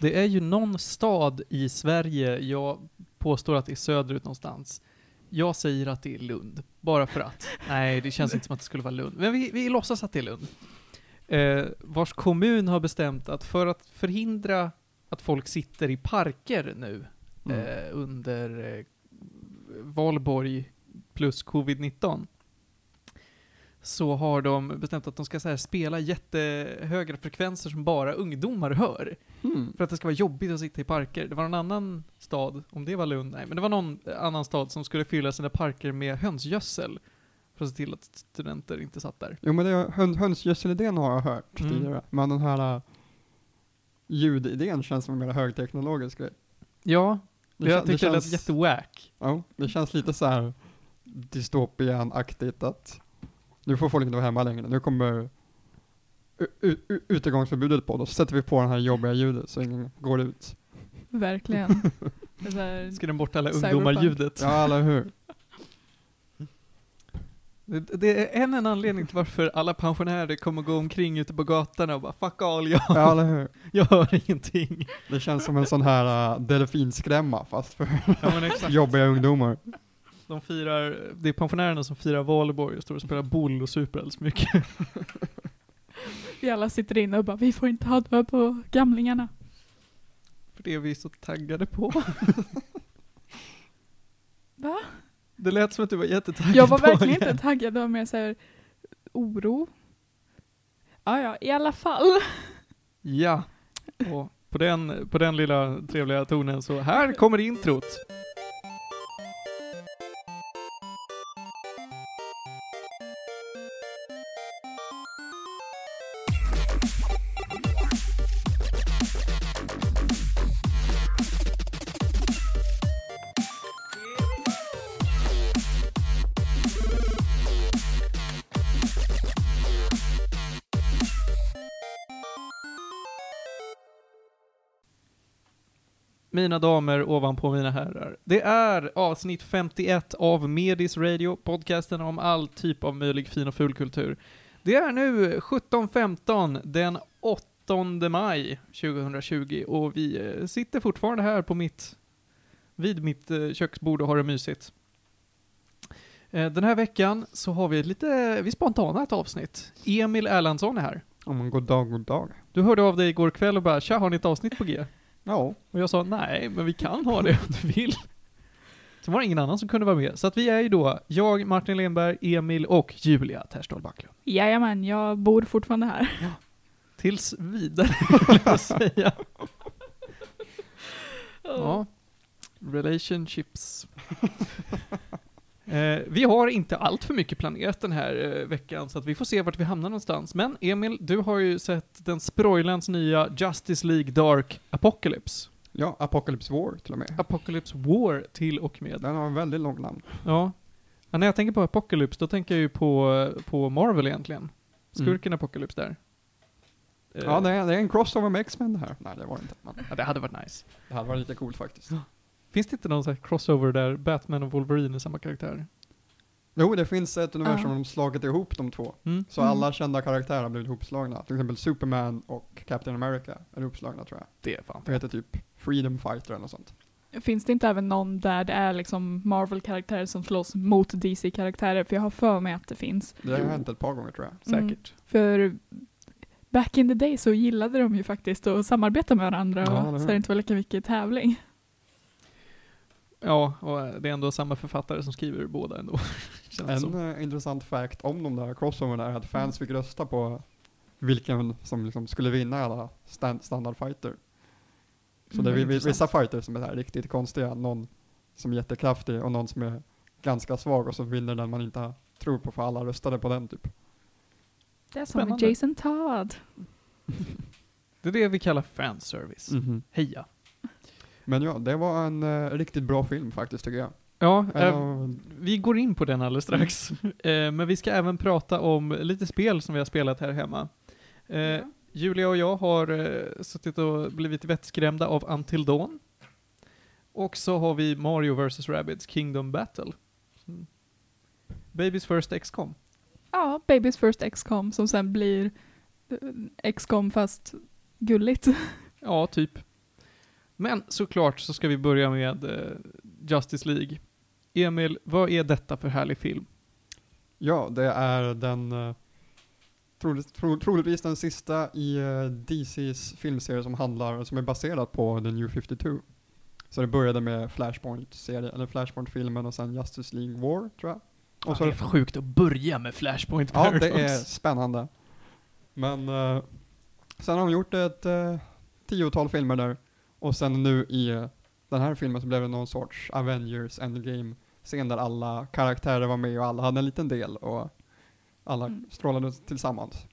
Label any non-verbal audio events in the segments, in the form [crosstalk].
Det är ju någon stad i Sverige, jag påstår att det är söderut någonstans. Jag säger att det är Lund, bara för att. [laughs] Nej, det känns inte som att det skulle vara Lund. Men vi, vi låtsas att det är Lund. Eh, vars kommun har bestämt att för att förhindra att folk sitter i parker nu Mm. eh, under eh, valborg plus covid-19 så har de bestämt att de ska så här spela jättehöga frekvenser som bara ungdomar hör. Mm. För att det ska vara jobbigt att sitta i parker. Det var en annan stad, om det var Lund, nej, men det var någon annan stad som skulle fylla sina parker med hönsgödsel. För att se till att studenter inte satt där. Jo men det, är- hön, hönsgödselidén har jag hört Mm. tidigare, men den här uh, ljudidén känns som en mer högteknologisk grej. Ja, Det jag kän- tyckte det, lät känns- jättewack. Ja, det känns lite så här dystopian-aktigt att nu får folk inte vara hemma längre, nu kommer utegångsförbudet på, då sätter vi på den här jobbiga ljudet så ingen går ut. Verkligen. [laughs] Där, Skrämmer bort alla ungdomar-ljudet. Ja, eller hur? Det, det är än en anledning till varför alla pensionärer kommer gå omkring ute på gatorna och bara 'fuck all, jag, Ja, eller hur? [laughs] jag hör ingenting' Det känns som en sån här uh, delfinskrämma fast för ja, men exakt. [laughs] jobbiga ungdomar. De firar, det är pensionärerna som firar valborg och står och spelar boll och super alldeles mycket. [laughs] vi alla sitter inne och bara, vi får inte ha död på gamlingarna. För det är vi så taggade på. [laughs] Va? Det lät som att du var jättetaggad Jag var på verkligen det. inte taggad, det var mer såhär oro. Ja, ja, i alla fall. Ja, och på den, på den lilla trevliga tonen så här kommer introt. Mina damer ovanpå mina herrar. Det är avsnitt 51 av Medis Radio, podcasten om all typ av möjlig fin och fulkultur. Det är nu 17.15 den 8 maj 2020 och vi eh, sitter fortfarande här på mitt, vid mitt eh, köksbord och har det mysigt. Eh, Den här veckan så har vi lite, vi spontana ett avsnitt. Emil Erlandsson är här. Man god dag, god dag. Du hörde av dig igår kväll och bara tja, har ni ett avsnitt på G? Ja, Och jag sa nej, men vi kan ha det om du vill. Så var det ingen annan som kunde vara med. Så att vi är ju då jag, Martin Lenberg, Emil och Julia Terstol Backlund. Jajamän, jag bor fortfarande här. Tills vidare, [laughs] vill jag säga. [laughs] Ja. Relationships. [laughs] eh, vi har inte allt för mycket planerat den här eh, veckan, så att vi får se vart vi hamnar någonstans. Men Emil, du har ju sett den Sproilans nya Justice League Dark Apocalypse. ja, Apocalypse War till och med. Apocalypse War till och med. Den har en väldigt lång namn. Ja. ja. När jag tänker på Apocalypse, då tänker jag ju på, på Marvel egentligen. Skurken Apocalypse där. Eh, Ja, det är, det är en crossover med X-Men det här. Nej, det var det inte. Men ja, det hade varit nice. det hade varit lite coolt faktiskt. Finns det inte någon sån här crossover där Batman och Wolverine är samma karaktär? Jo, det finns ett universum Ja. där de slagit ihop de två. Mm. Så Mm. alla kända karaktärer har blivit ihopslagna. Till exempel Superman och Captain America är ihopslagna tror jag. Det är fan Det heter typ Freedom Fighter eller något sånt. Finns det inte även någon där det är liksom Marvel-karaktärer som slåss mot DC-karaktärer? För jag har för mig att det finns. Det har Jo. hänt ett par gånger tror jag. Mm. Säkert. För back in the day så gillade de ju faktiskt att samarbeta med varandra Ja, och så det inte var lika mycket tävling. Ja, och det är ändå samma författare som skriver båda ändå. [laughs] En som. eh, intressant fact om de där crossoverna är att fans fick rösta på vilken som liksom skulle vinna alla stand standard fighter. Så Mm, det är intressant. vissa fighters som är här riktigt konstiga, någon som är jättekraftig och någon som är ganska svag och så vinner den man inte tror på för alla röstade på den typ. Det är som. Jason Todd. [laughs] Det är det vi kallar fanservice. Mhm. Heja. Men ja, det var en eh, riktigt bra film faktiskt tycker jag. Ja, eh, vi går in på den alldeles strax. [laughs] eh, men vi ska även prata om lite spel som vi har spelat här hemma. Eh, Julia och jag har eh, suttit och blivit vettskrämda av Until Dawn. Och så har vi Mario vs. Rabbids Kingdom Battle. Mm. Baby's First XCOM. Ja, Baby's First XCOM som sen blir eh, XCOM fast gulligt. [laughs] Ja, typ. Men såklart så ska vi börja med eh, Justice League. Emil, vad är detta för härlig film? Ja, det är den troligt, tro, troligtvis den sista i uh, DCs filmserie som handlar, som är baserad på The New 52. Så det började med Flashpoint-serien, eller Flashpoint-filmen och sen Justice League War, tror jag. Och så det är det sjukt att börja med Flashpoint Ja, Paradox. det är spännande. Men uh, sen har de gjort ett uh, tiotal filmer där. Och sen nu i uh, den här filmen så blev det någon sorts Avengers Endgame scen där alla karaktärer var med och alla hade en liten del och alla Mm. strålade tillsammans.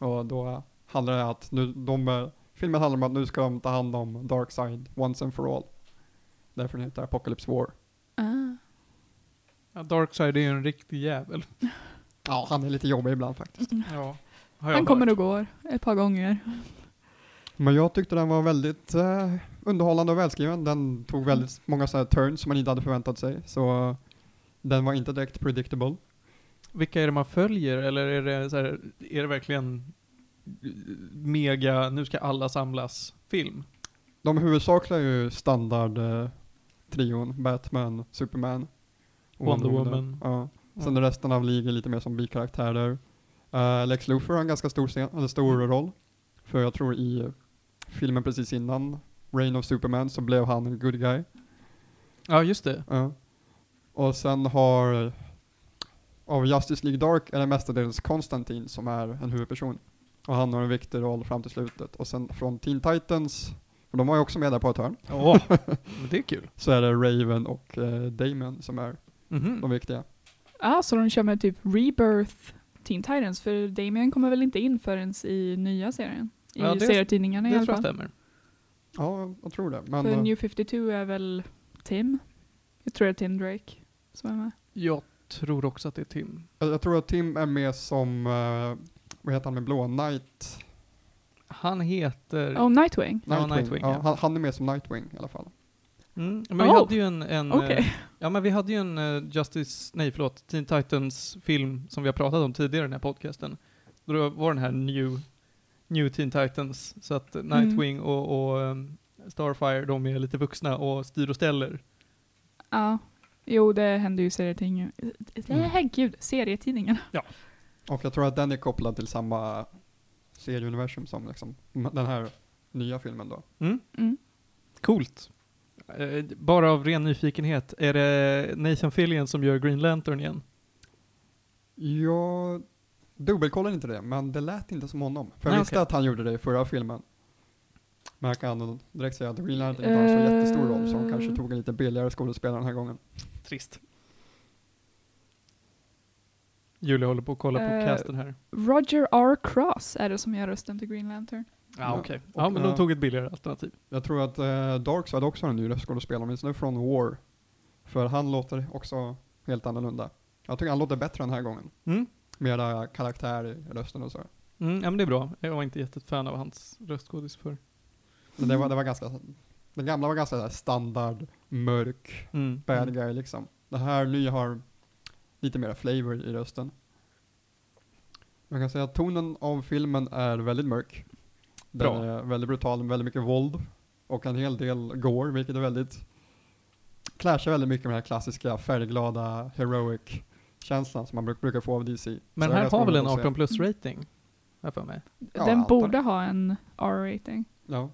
Och då handlar det att nu, de, eh, filmen handlar om att nu ska de ta hand om Darkseid once and for all. Därför den heter Apocalypse War. Ah. Ja, Darkseid är ju en riktig jävel. [laughs] Ja, han är lite jobbig ibland faktiskt. Ja, har jag Han kommer hört. och går ett par gånger. Men jag tyckte den var väldigt eh, underhållande och välskriven. Den tog väldigt många sådana turns som man inte hade förväntat sig. Så eh, den var inte direkt predictable. Vilka är det man följer, eller är det, så här, är det verkligen mega, nu ska alla samlas, film? De huvudsakliga är ju standard eh, trion, Batman, Superman. och Wonder Woman. Ja. Sen Ja. resten av ligan lite mer som bikaraktärer. Uh, Lex Luthor har en ganska stor, scen, eller stor Mm. roll. För jag tror i eh, filmen precis innan Reign of Superman så blev han en good guy. Ja, just det. Ja. Och sen har av Justice League Dark är det mestadels Konstantin som är en huvudperson. Och han har en viktig roll fram till slutet. Och sen från Teen Titans, för de var ju också med där på ett hörn, Åh, [laughs] men det är kul. så är det Raven och eh, Damon som är Mhm. de viktiga. Ah, så de kör med typ Rebirth Teen Titans, för Damien kommer väl inte in förrän i nya serien? I Ja, det- serietidningarna i Det alla tror jag fall. stämmer. Ja, jag tror det. Men För eh, New 52 är väl Tim? Jag tror det är Tim Drake som är med. Jag tror också att det är Tim. jag, jag tror att Tim är med som, eh, vad heter han med blå? Knight? Han heter... Oh, Nightwing? Ja, Nightwing, ja. ja. Han, han är med som Nightwing i alla fall. Mm, men vi Oh. hade ju en... en Okej. eh, Ja men vi hade ju en eh, Justice, nej förlåt, Teen Titans film som vi har pratat om tidigare i den här podcasten. Då var den här New, New Teen Titans, så att Nightwing och, och ehm, Starfire, de är lite vuxna och styr och ställer. Ja. Jo, det händer ju i serietidningar. Mm. Mm. Gud, serietidningarna. Och jag tror att den är kopplad till samma serieuniversum som liksom, den här nya filmen då. Mm? Mm. Coolt. Eh, bara av ren nyfikenhet, är det Nathan Fillion som gör Green Lantern igen? Jag dubbelkollade inte det, men det lät inte som honom. För jag Nej, visste okej. att han gjorde det i förra filmen. Men jag kan direkt säga att Green Lantern inte har en så jättestor roll, så de kanske Eh. tog en lite billigare skådespelare den här gången. Trist. Julia håller på att kolla på Eh, casten här. Roger R. Cross är det som gör rösten till Green Lantern. Ja, ja, okej. och, Ja, men de eh, tog ett billigare alternativ. Jag tror att eh, Darkseid också har en ny röstskådespelare, åtminstone från War. För han låter också helt annorlunda. Jag tycker han låter bättre den här gången. Mm? Mera karaktär i rösten och så. Mm, ja men det är bra. Jag var inte jättefan av hans röstskådis för. Men det var, det var ganska, den gamla var ganska standard, mörk, Mm. bad mm. guy liksom. Det här nya har lite mer flavor i rösten. Man kan säga att tonen av filmen är väldigt mörk. Den Bra. är väldigt brutal, väldigt mycket våld och en hel del gore, vilket är väldigt clashar väldigt mycket med den här klassiska färgglada heroic känslan som man bruk, brukar få av DC. Men Så här har väl en roligt att se. 18 plus rating? Jag för mig. Ja, Den borde det. ha en R-rating. Ja,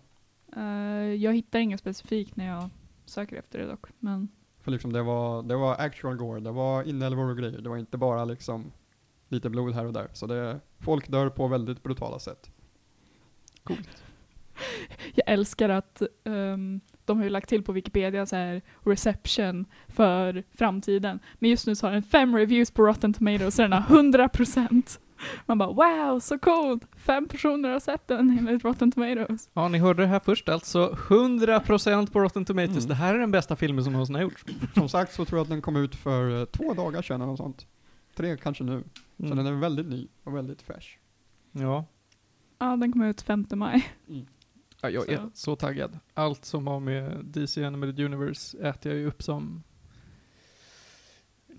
Eh, jag hittar inget specifikt när jag söker efter det dock. Men för liksom det var, det var actual gore, det var inälvor och grejer, det var inte bara liksom lite blod här och där. Så det, folk dör på väldigt brutala sätt. [laughs] jag älskar att ehm, de har ju lagt till på Wikipedia så här reception för framtiden. Men just nu så har den fem reviews på Rotten Tomatoes så den har 100%. Man bara wow, så coolt! Fem personer har sett den enligt Rotten Tomatoes. Ja, ni hörde det här först alltså. 100% på Rotten Tomatoes. Mm. Det här är den bästa filmen som någonsin har gjorts. Som sagt så tror jag att den kom ut för eh, två dagar sedan eller något sånt. Tre kanske nu. Så Mm. den är väldigt ny och väldigt fräsch. Ja. Ja, den kom ut 5 maj. Ja, jag är Så. så taggad. Allt som har med DC Animated Universe äter jag ju upp som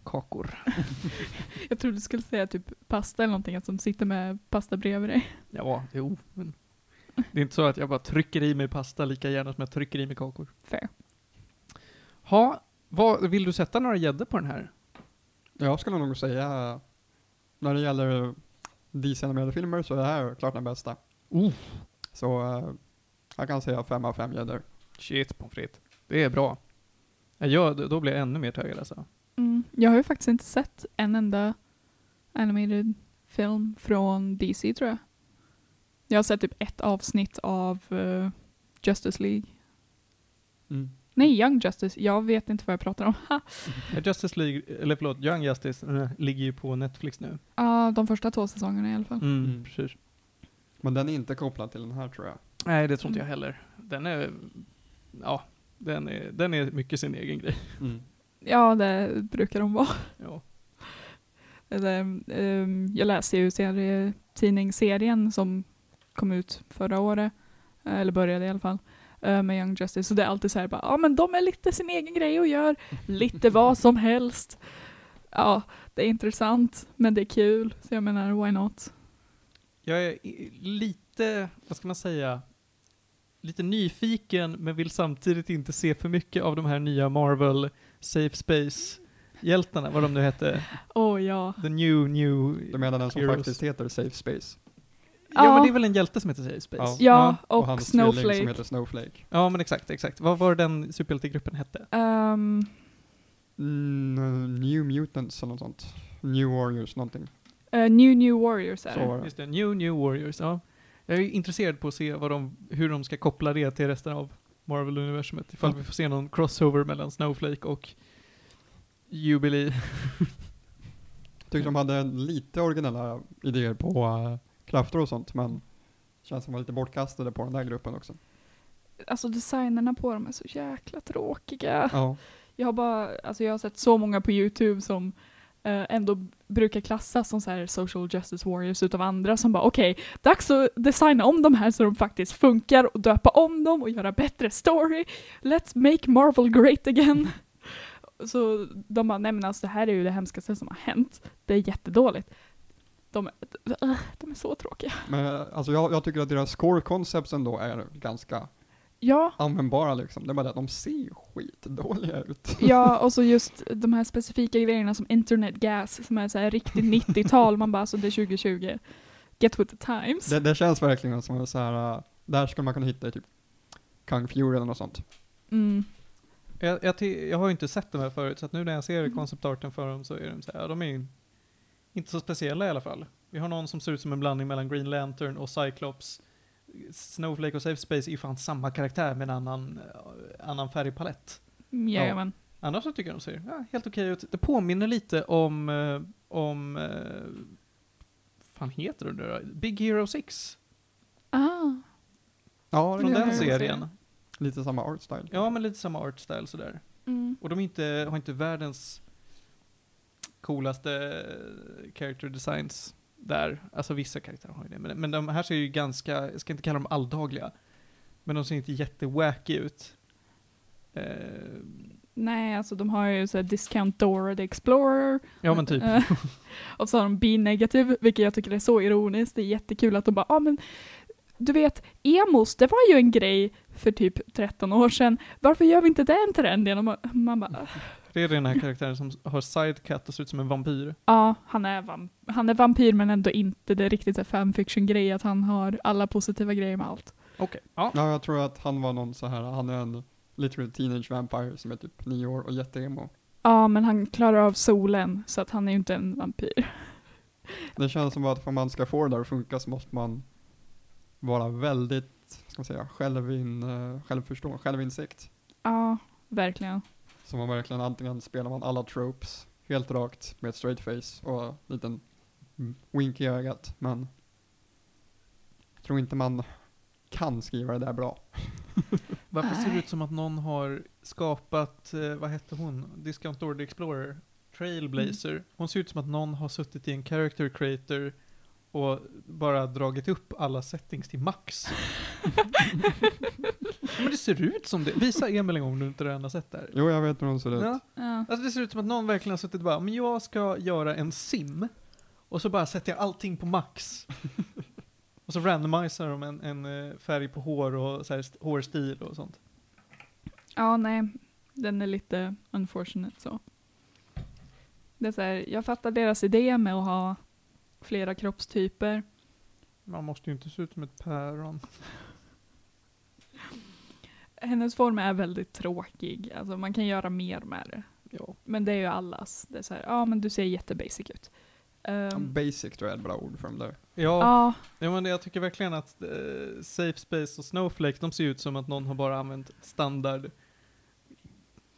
kakor. [laughs] Jag trodde du skulle säga typ pasta eller någonting, att de sitter med pasta bredvid dig. Ja, jo. Men Det är inte så att jag bara trycker i mig pasta lika gärna som jag trycker i mig kakor. Fair. Ha, vad, vill du sätta några gäddor på den här? Jag skulle nog säga, när det gäller DC-animerade filmer så är det här klart den bästa. Oh. Så eh, jag kan säga fem av fem gäddor. Shit, pommes frites. Det är bra. Ja, då blir jag ännu mer taggad alltså. Mm. Jag har ju faktiskt inte sett en enda animated film från DC tror jag. Jag har sett typ ett avsnitt av eh, Justice League. Nej, Young Justice. Jag vet inte vad jag pratar om. Ja, [laughs] Ja, Justice League, eller förlåt, Young Justice äh, ligger ju på Netflix nu. ah, de första två säsongerna i alla fall. Mm, Mm. precis. Men den är inte kopplad till den här tror jag. Nej, det tror inte jag Mm. heller. Den är, ja, den är, den är mycket sin egen grej. Ja, det brukar de vara. Ja. Det, ehm, jag läste ju serie, tidningsserien som kom ut förra året, eh, eller började i alla fall, eh, med Young Justice. Så det är alltid så här bara, ja men de är lite sin egen grej och gör lite [laughs] vad som helst. Ja, det är intressant, men det är kul. Så jag menar, why not? Jag är lite, vad ska man säga, lite nyfiken men vill samtidigt inte se för mycket av de här nya Marvel Safe Space-hjältarna, vad de nu hette. Åh ja. The new, new... Du menar den som Heroes. faktiskt heter Safe Space? Ja, Ja. men det är väl en hjälte som heter Safe Space? Ja, och, hans tvilling som Snowflake. heter Snowflake. Ja, men exakt, exakt. Vad var den superhjältegruppen hette? Ehm, Mm, New Mutants eller något sånt. New Warriors någonting. eh, New New Warriors är Så det. var det. Just det, New New Warriors, ja. Jag är intresserad på att se vad de, hur de ska koppla det till resten av Marvel-universumet. Ifall vi får se någon crossover mellan Snowflake och Jubilee. [laughs] Tyckte de hade lite originella idéer på uh, krafter och sånt, men känns som de var lite bortkastade på den där gruppen också. Alltså designerna på dem är så jäkla tråkiga. Ja. Jag har bara, alltså jag har sett så många på YouTube som Eh, ändå brukar klassas som så här social justice warriors utav andra som bara okej, dags att designa om de här så de faktiskt funkar och döpa om dem och göra bättre story. Let's make Marvel great again. [laughs] så de bara, nej men alltså det här är ju det hemskaste som har hänt. Det är jättedåligt. De, de är så tråkiga. Men alltså jag, jag tycker att deras core concepts ändå är ganska Ja, användbara liksom. Det är bara det att de ser skitdåliga ut. Ja, [laughs] och så just de här specifika grejerna som internet gas som är så här riktigt 90-tal, man bara alltså det är 2020. Get with the times. Det, det känns verkligen som så här, uh, där skulle man kunna hitta typ Kung Fury eller något sånt. Mm. Jag, jag, jag har ju inte sett de här förut, så att nu när jag ser Mm. konceptarten för dem så är de så här, de är ju inte så speciella i alla fall. Vi har någon som ser ut som en blandning mellan Green Lantern och Cyclops. Snowflake och Safe Space är ju fan samma karaktär med en annan, annan färgpalett. Jajamän. Annars så tycker jag de ser ja, helt okej ut. Det påminner lite om, eh, om, eh, fan heter det nu då? Big Hero 6. Ah. Ja, Från den serien. lite samma art style. Ja, men lite samma art style sådär. Mm. Och de inte, har inte världens coolaste eh, character designs där. Alltså vissa karaktärer har ju det. Men, men de här ser ju ganska, jag ska inte kalla dem alldagliga. Men de ser inte jättewacky ut. Eh, Nej, alltså de har ju så här Discount Dora the Explorer. ja men typ. Eh, [laughs] och så har de B-negative, vilket jag tycker är så ironiskt. Det är jättekul att de bara, ja ah, men du vet, emos, det var ju en grej för typ 13 år sedan. Varför gör vi inte det en trend igen? Och man bara, Det är den här karaktären som har sidecut och ser ut som en vampyr. Ja, han är, vamp han är vampyr men ändå inte det riktigt så här fanfiction-grej att han har alla positiva grejer med allt. Okej. Ja. Ja, jag tror att han var någon så här, han är en literal teenage vampire som är typ nio år och jätteemo. Ja, men han klarar av solen så att han är ju inte en vampyr. Det känns som att om man ska få det där att funka så måste man vara väldigt, ska man säga, självin, uh, självförstående, självinsikt. Ja, verkligen. Så man verkligen antingen spelar man alla tropes helt rakt med ett straight face och en liten wink i ögat, men jag tror inte man kan skriva det där bra. [laughs] Varför ser det ut som att någon har skapat, eh, vad hette hon? Discount Door Explorer? Trailblazer. Hon ser ut som att någon har suttit i en character creator och bara dragit upp alla settings till max. [laughs] Men det ser ut som det. Visa Emil en gång om du inte redan har sett det här. Jo, jag vet hur de ser ut. Ja. Ja. Alltså det ser ut som att någon verkligen har suttit och bara, men jag ska göra en sim. Och så bara sätter jag allting på max. [laughs] Och så randomiserar de en, en eh, färg på hår och så här st- hårstil och sånt. Ja, nej. Den är lite unfortunate så. Det är så här, jag fattar deras idé med att ha flera kroppstyper. Man måste ju inte se ut som ett päron. [laughs] Hennes form är väldigt tråkig. Alltså man kan göra mer med det. Ja. Men det är ju allas. Det är så här, ja men du ser jättebasic ut. Ehm, Basic tror jag är ett bra ord för dem där. Ja, ja, ja men jag tycker verkligen att eh, Safe Space och Snowflake, de ser ut som att någon har bara använt standard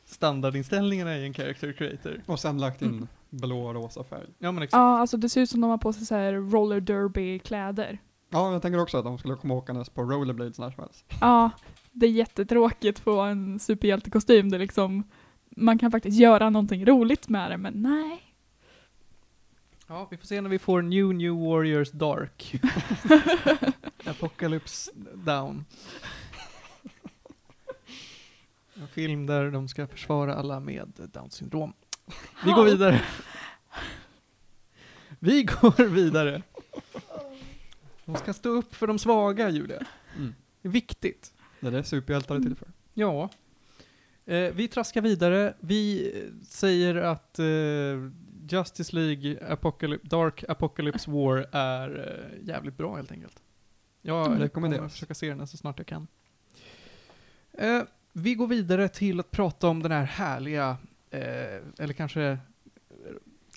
standardinställningarna i en character creator. Och sen lagt in Mm. Blå och rosa färg. Ja men exakt. ja, alltså det ser ut som de har på sig så här roller derby-kläder. Ja, jag tänker också att de skulle komma åkandes på rollerblades när som helst. Ja, det är jättetråkigt på en superhjältekostym. Det är liksom, man kan faktiskt göra någonting roligt med det, men nej. Ja, vi får se när vi får New New Warriors Dark. [laughs] Apocalypse Down. En film där de ska försvara alla med Downs syndrom. Vi går vidare. Vi går vidare. De ska stå upp för de svaga, Julia. Mm. Det är viktigt. Det är det superhjältar är till för. Ja. Eh, vi traskar vidare. Vi eh, säger att eh, Justice League Apocalypse, Dark Apocalypse War är eh, jävligt bra helt enkelt. Jag Mm. kommer Rekommenderas. försöka se den så snart jag kan. Eh, vi går vidare till att prata om den här härliga, eller kanske eh,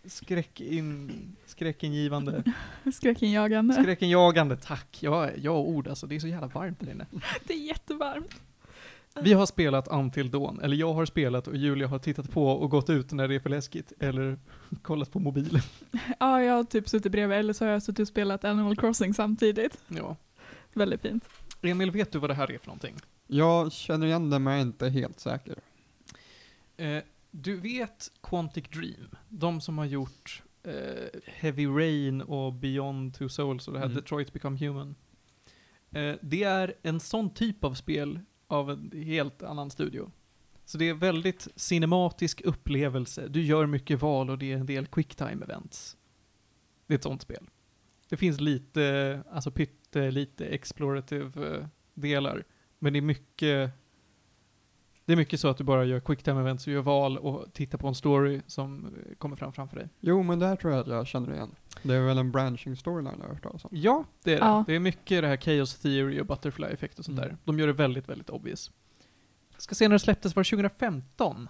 skräckin, skräckingivande, [laughs] Skräckinjagande. skräckinjagande, tack. Ja, jag och ord alltså, det är så jävla varmt där inne. [laughs] Det är jättevarmt. Vi har spelat Until Dawn, eller jag har spelat och Julia har tittat på och gått ut när det är för läskigt, eller [laughs] kollat på mobilen. Ja, jag har typ suttit bredvid, eller så har jag suttit och spelat Animal Crossing samtidigt. Ja. Väldigt fint. Emil, vet du vad det här är för någonting? Jag känner igen det men jag är inte helt säker. Eh, du vet Quantic Dream, de som har gjort eh, Heavy Rain och Beyond Two Souls och det här Mm. Detroit Become Human. Eh, det är en sån typ av spel av en helt annan studio. Så det är väldigt cinematisk upplevelse. Du gör mycket val och det är en del quicktime events. Det är ett sånt spel. Det finns lite, alltså pytte, lite explorative eh, delar. Men det är mycket det är mycket så att du bara gör quicktime events, du gör val och tittar på en story som eh, kommer fram framför dig. Jo, men det här tror jag att jag känner igen. Det är väl en branching storyline jag har hört talas om. Ja, det är det. Ja. Det är mycket det här chaos theory och butterfly effekt och sånt Mm. där. De gör det väldigt, väldigt obvious. Ska se när det släpptes, var det 2015?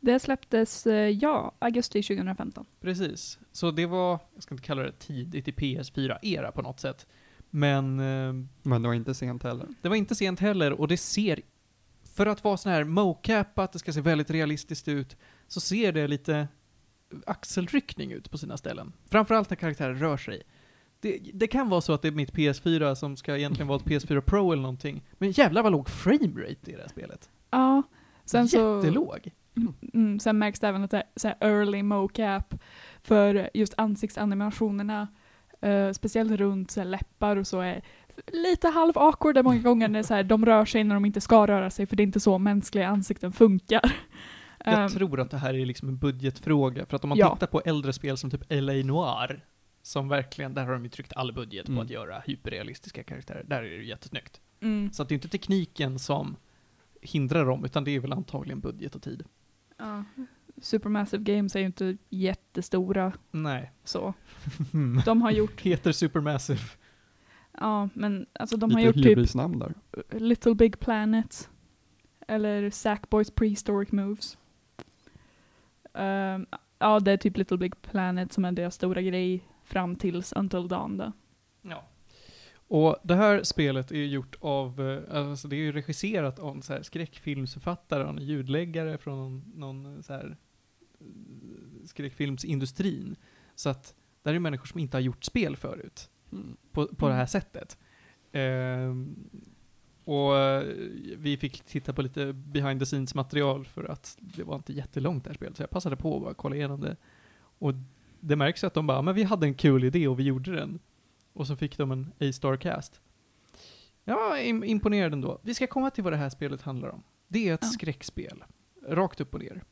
Det släpptes, eh, ja, augusti 2015. Precis. Så det var, jag ska inte kalla det tidigt i PS4-era på något sätt. Men eh, Men det var inte sent heller. det var inte sent heller och det ser, för att vara sån här mocap, att det ska se väldigt realistiskt ut, så ser det lite axelryckning ut på sina ställen. Framförallt när karaktärer rör sig. Det, det kan vara så att det är mitt PS4 som ska egentligen vara ett PS4 Pro eller någonting, men jävlar vad låg framerate i det här spelet. Ja, sen så... Jättelåg. Mm, sen märks det även att det är early mocap för just ansiktsanimationerna, eh, speciellt runt så läppar och så, är lite halv awkward många gånger när så här, de rör sig när de inte ska röra sig för det är inte så mänskliga ansikten funkar. Jag Ehm, tror att det här är liksom en budgetfråga, för att om man Ja. tittar på äldre spel som typ LA Noir, som verkligen, där har de ju tryckt all budget Mm. på att göra hyperrealistiska karaktärer. Där är det ju jättesnyggt. mm, Så att det är inte tekniken som hindrar dem, utan det är väl antagligen budget och tid. ja. Supermassive Games är ju inte jättestora Nej. så. [laughs] De har gjort, Heter Supermassive. Ja men alltså de har gjort typ hybrisnamn där. Little Big Planet. Eller Sackboys Prehistoric Moves. Ehm, ja, det är typ Little Big Planet som är deras stora grej fram tills Until Dawn då. Ja. Och det här spelet är ju gjort av, eh, alltså det är ju regisserat av en så här skräckfilmsförfattare och en ljudläggare från någon, någon så här eh, skräckfilmsindustrin. Så att det här är människor som inte har gjort spel förut. På, på det här Mm. sättet. Ehm, och eh, vi fick titta på lite behind the scenes material för att det var inte jättelångt det här spelet, så jag passade på att bara kolla igenom det. Och det märks att de bara, men vi hade en kul idé och vi gjorde den. Och så fick de en A-star cast. Ja, im- imponerad ändå. Vi ska komma till vad det här spelet handlar om. Det är ett Ja. skräckspel. Rakt upp och ner.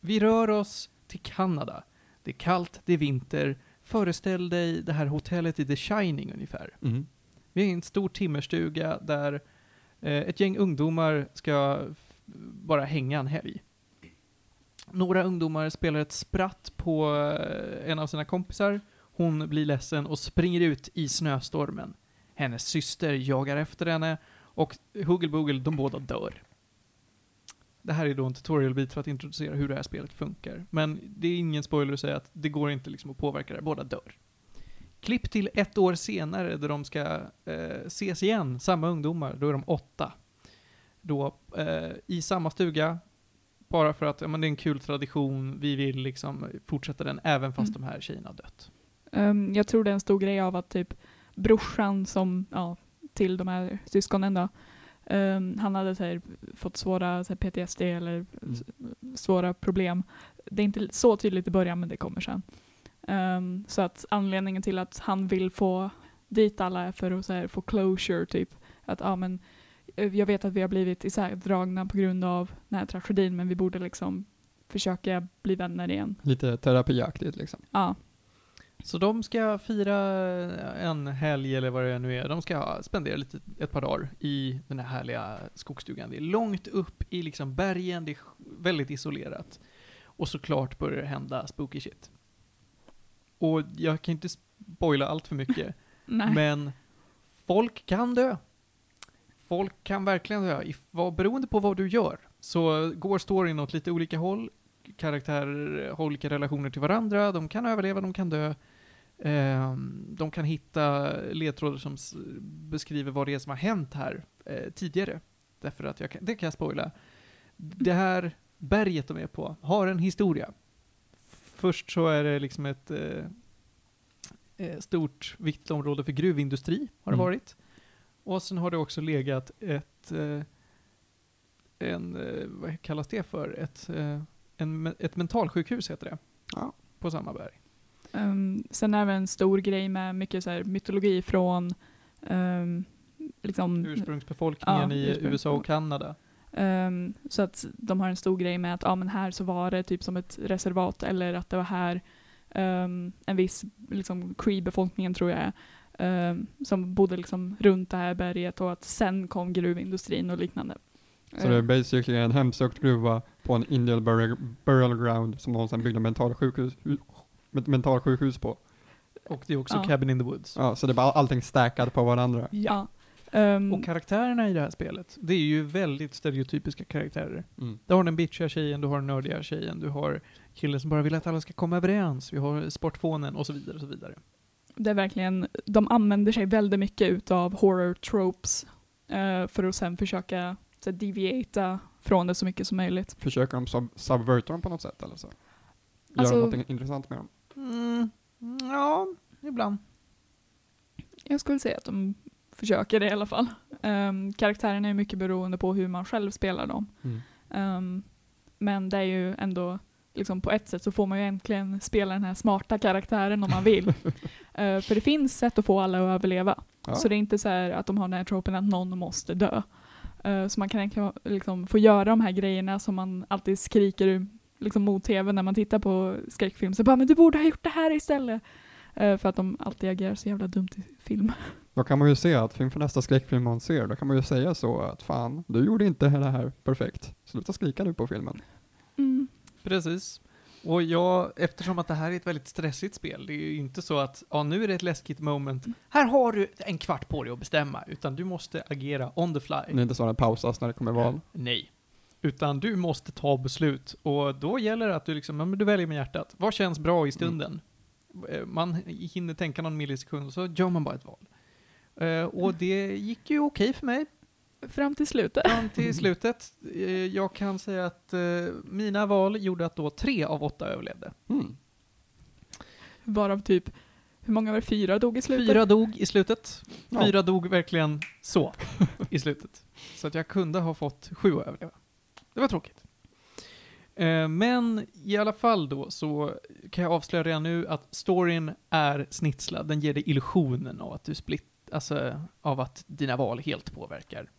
Vi rör oss till Kanada. Det är kallt, det är vinter. Föreställ dig det här hotellet i The Shining ungefär. Mm. Vi är i en stor timmerstuga där eh, ett gäng ungdomar ska bara hänga en helg. Några ungdomar spelar ett spratt på eh, en av sina kompisar. Hon blir ledsen och springer ut i snöstormen. Hennes syster jagar efter henne och Huggle Boogle, de båda dör. Det här är då en tutorial-bit för att introducera hur det här spelet funkar. Men det är ingen spoiler att säga att det går inte liksom att påverka det, båda dör. Klipp till ett år senare där de ska eh, ses igen, samma ungdomar, då är de åtta. Då eh, i samma stuga, bara för att ja, men det är en kul tradition, vi vill liksom fortsätta den även fast Mm. de här tjejerna har dött. Ehm, jag tror det är en stor grej av att typ brorsan som, ja, till de här syskonen då, ehm, han hade här, fått svåra här, PTSD eller s- svåra problem. Det är inte så tydligt i början men det kommer sen. Ehm, så att anledningen till att han vill få dit alla är för att här, få closure typ. Att ja men eh, jag vet att vi har blivit isärdragna på grund av den här tragedin men vi borde liksom försöka bli vänner igen. Lite terapiaktigt liksom. Ja. Så de ska fira en helg eller vad det nu är. De ska spendera lite, ett par dagar i den här härliga skogsstugan. Det är långt upp i liksom bergen, det är väldigt isolerat. Och såklart börjar det hända spooky shit. Och jag kan inte spoila allt för mycket, [laughs] men folk kan dö. Folk kan verkligen dö. If, vad, beroende på vad du gör så går storyn åt lite olika håll. Karaktärer har olika relationer till varandra. De kan överleva, de kan dö. Ehm, de kan hitta ledtrådar som beskriver vad det är som har hänt här eh, tidigare. Därför att jag kan, det kan jag spoila. Det här berget de är på har en historia. Först så är det liksom ett eh, eh, stort, viktigt område för gruvindustri, har det Mm. varit. Och sen har det också legat ett, eh, en, eh, vad kallas det för? Ett, eh, en, ett mentalsjukhus heter det. Ja. På samma berg. Um, sen är det en stor grej med mycket så här mytologi från um, liksom, Ursprungsbefolkningen Ja, i ursprung- USA och Kanada. um, så att de har en stor grej med att ja, men här så var det typ som ett reservat eller att det var här um, en viss liksom, Cree-befolkningen tror jag um, som bodde liksom runt det här berget och att sen kom gruvindustrin och liknande. Så det är basically en hemsökt gruva på en Indian burial, burial ground som de sen byggde mentalsjukhus, mentalsjukhus på. Och det är också Ja. Cabin in the Woods. Ja, så det är bara allting stackat på varandra. ja. Um, Och karaktärerna i det här spelet, det är ju väldigt stereotypiska karaktärer. Mm. Du har den bitchiga tjejen, du har den nördiga tjejen, du har killen som bara vill att alla ska komma överens, vi har sportfånen och så vidare och så vidare. Det är verkligen, de använder sig väldigt mycket utav horror tropes eh, för att sen försöka så, här, deviata från det så mycket som möjligt. Försöker de sub subverta dem på något sätt eller så? Göra Alltså- någonting intressant med dem? Mm, ja, ibland. Jag skulle säga att de försöker det i alla fall. Um, karaktärerna är mycket beroende på hur man själv spelar dem. Mm. Ehm, men det är ju ändå, liksom på ett sätt så får man ju äntligen spela den här smarta karaktären om man vill. [laughs] Eh, för det finns sätt att få alla att överleva. Ja. Så det är inte så att de har den här tropen att någon måste dö. Eh, så man kan egentligen liksom få göra de här grejerna som man alltid skriker liksom mot tv när man tittar på skräckfilm. Så bara, men du borde ha gjort det här istället. Eh, för att de alltid agerar så jävla dumt i film. [laughs] Då kan man ju se att inför nästa skräckfilm man ser, då kan man ju säga så att fan, du gjorde inte det här perfekt. Sluta skrika nu på filmen. Mm. Precis. Och jag, eftersom att det här är ett väldigt stressigt spel, det är ju inte så att, ja nu är det ett läskigt moment, här har du en kvart på dig att bestämma, utan du måste agera on the fly. Det är inte så att det pausas när det kommer val. Nej. Utan du måste ta beslut, och då gäller det att du liksom, ja, men du väljer med hjärtat. Vad känns bra i stunden? Eh, Man hinner tänka någon millisekund, och så gör man bara ett val. Eh, och det gick ju okej för mig. Fram till slutet. Fram till [laughs] slutet. Eh, Jag kan säga att eh, mina val gjorde att då tre av åtta överlevde. Mm. Varav typ, hur många var det? Fyra dog i slutet? Fyra dog i slutet. Ja. Fyra dog verkligen så [laughs] i slutet. Så att jag kunde ha fått sju att överleva. Det var tråkigt. Eh, Men i alla fall då så kan jag avslöja redan nu att storyn är snitslad. Den ger dig illusionen av att du split, alltså av att dina val helt påverkar.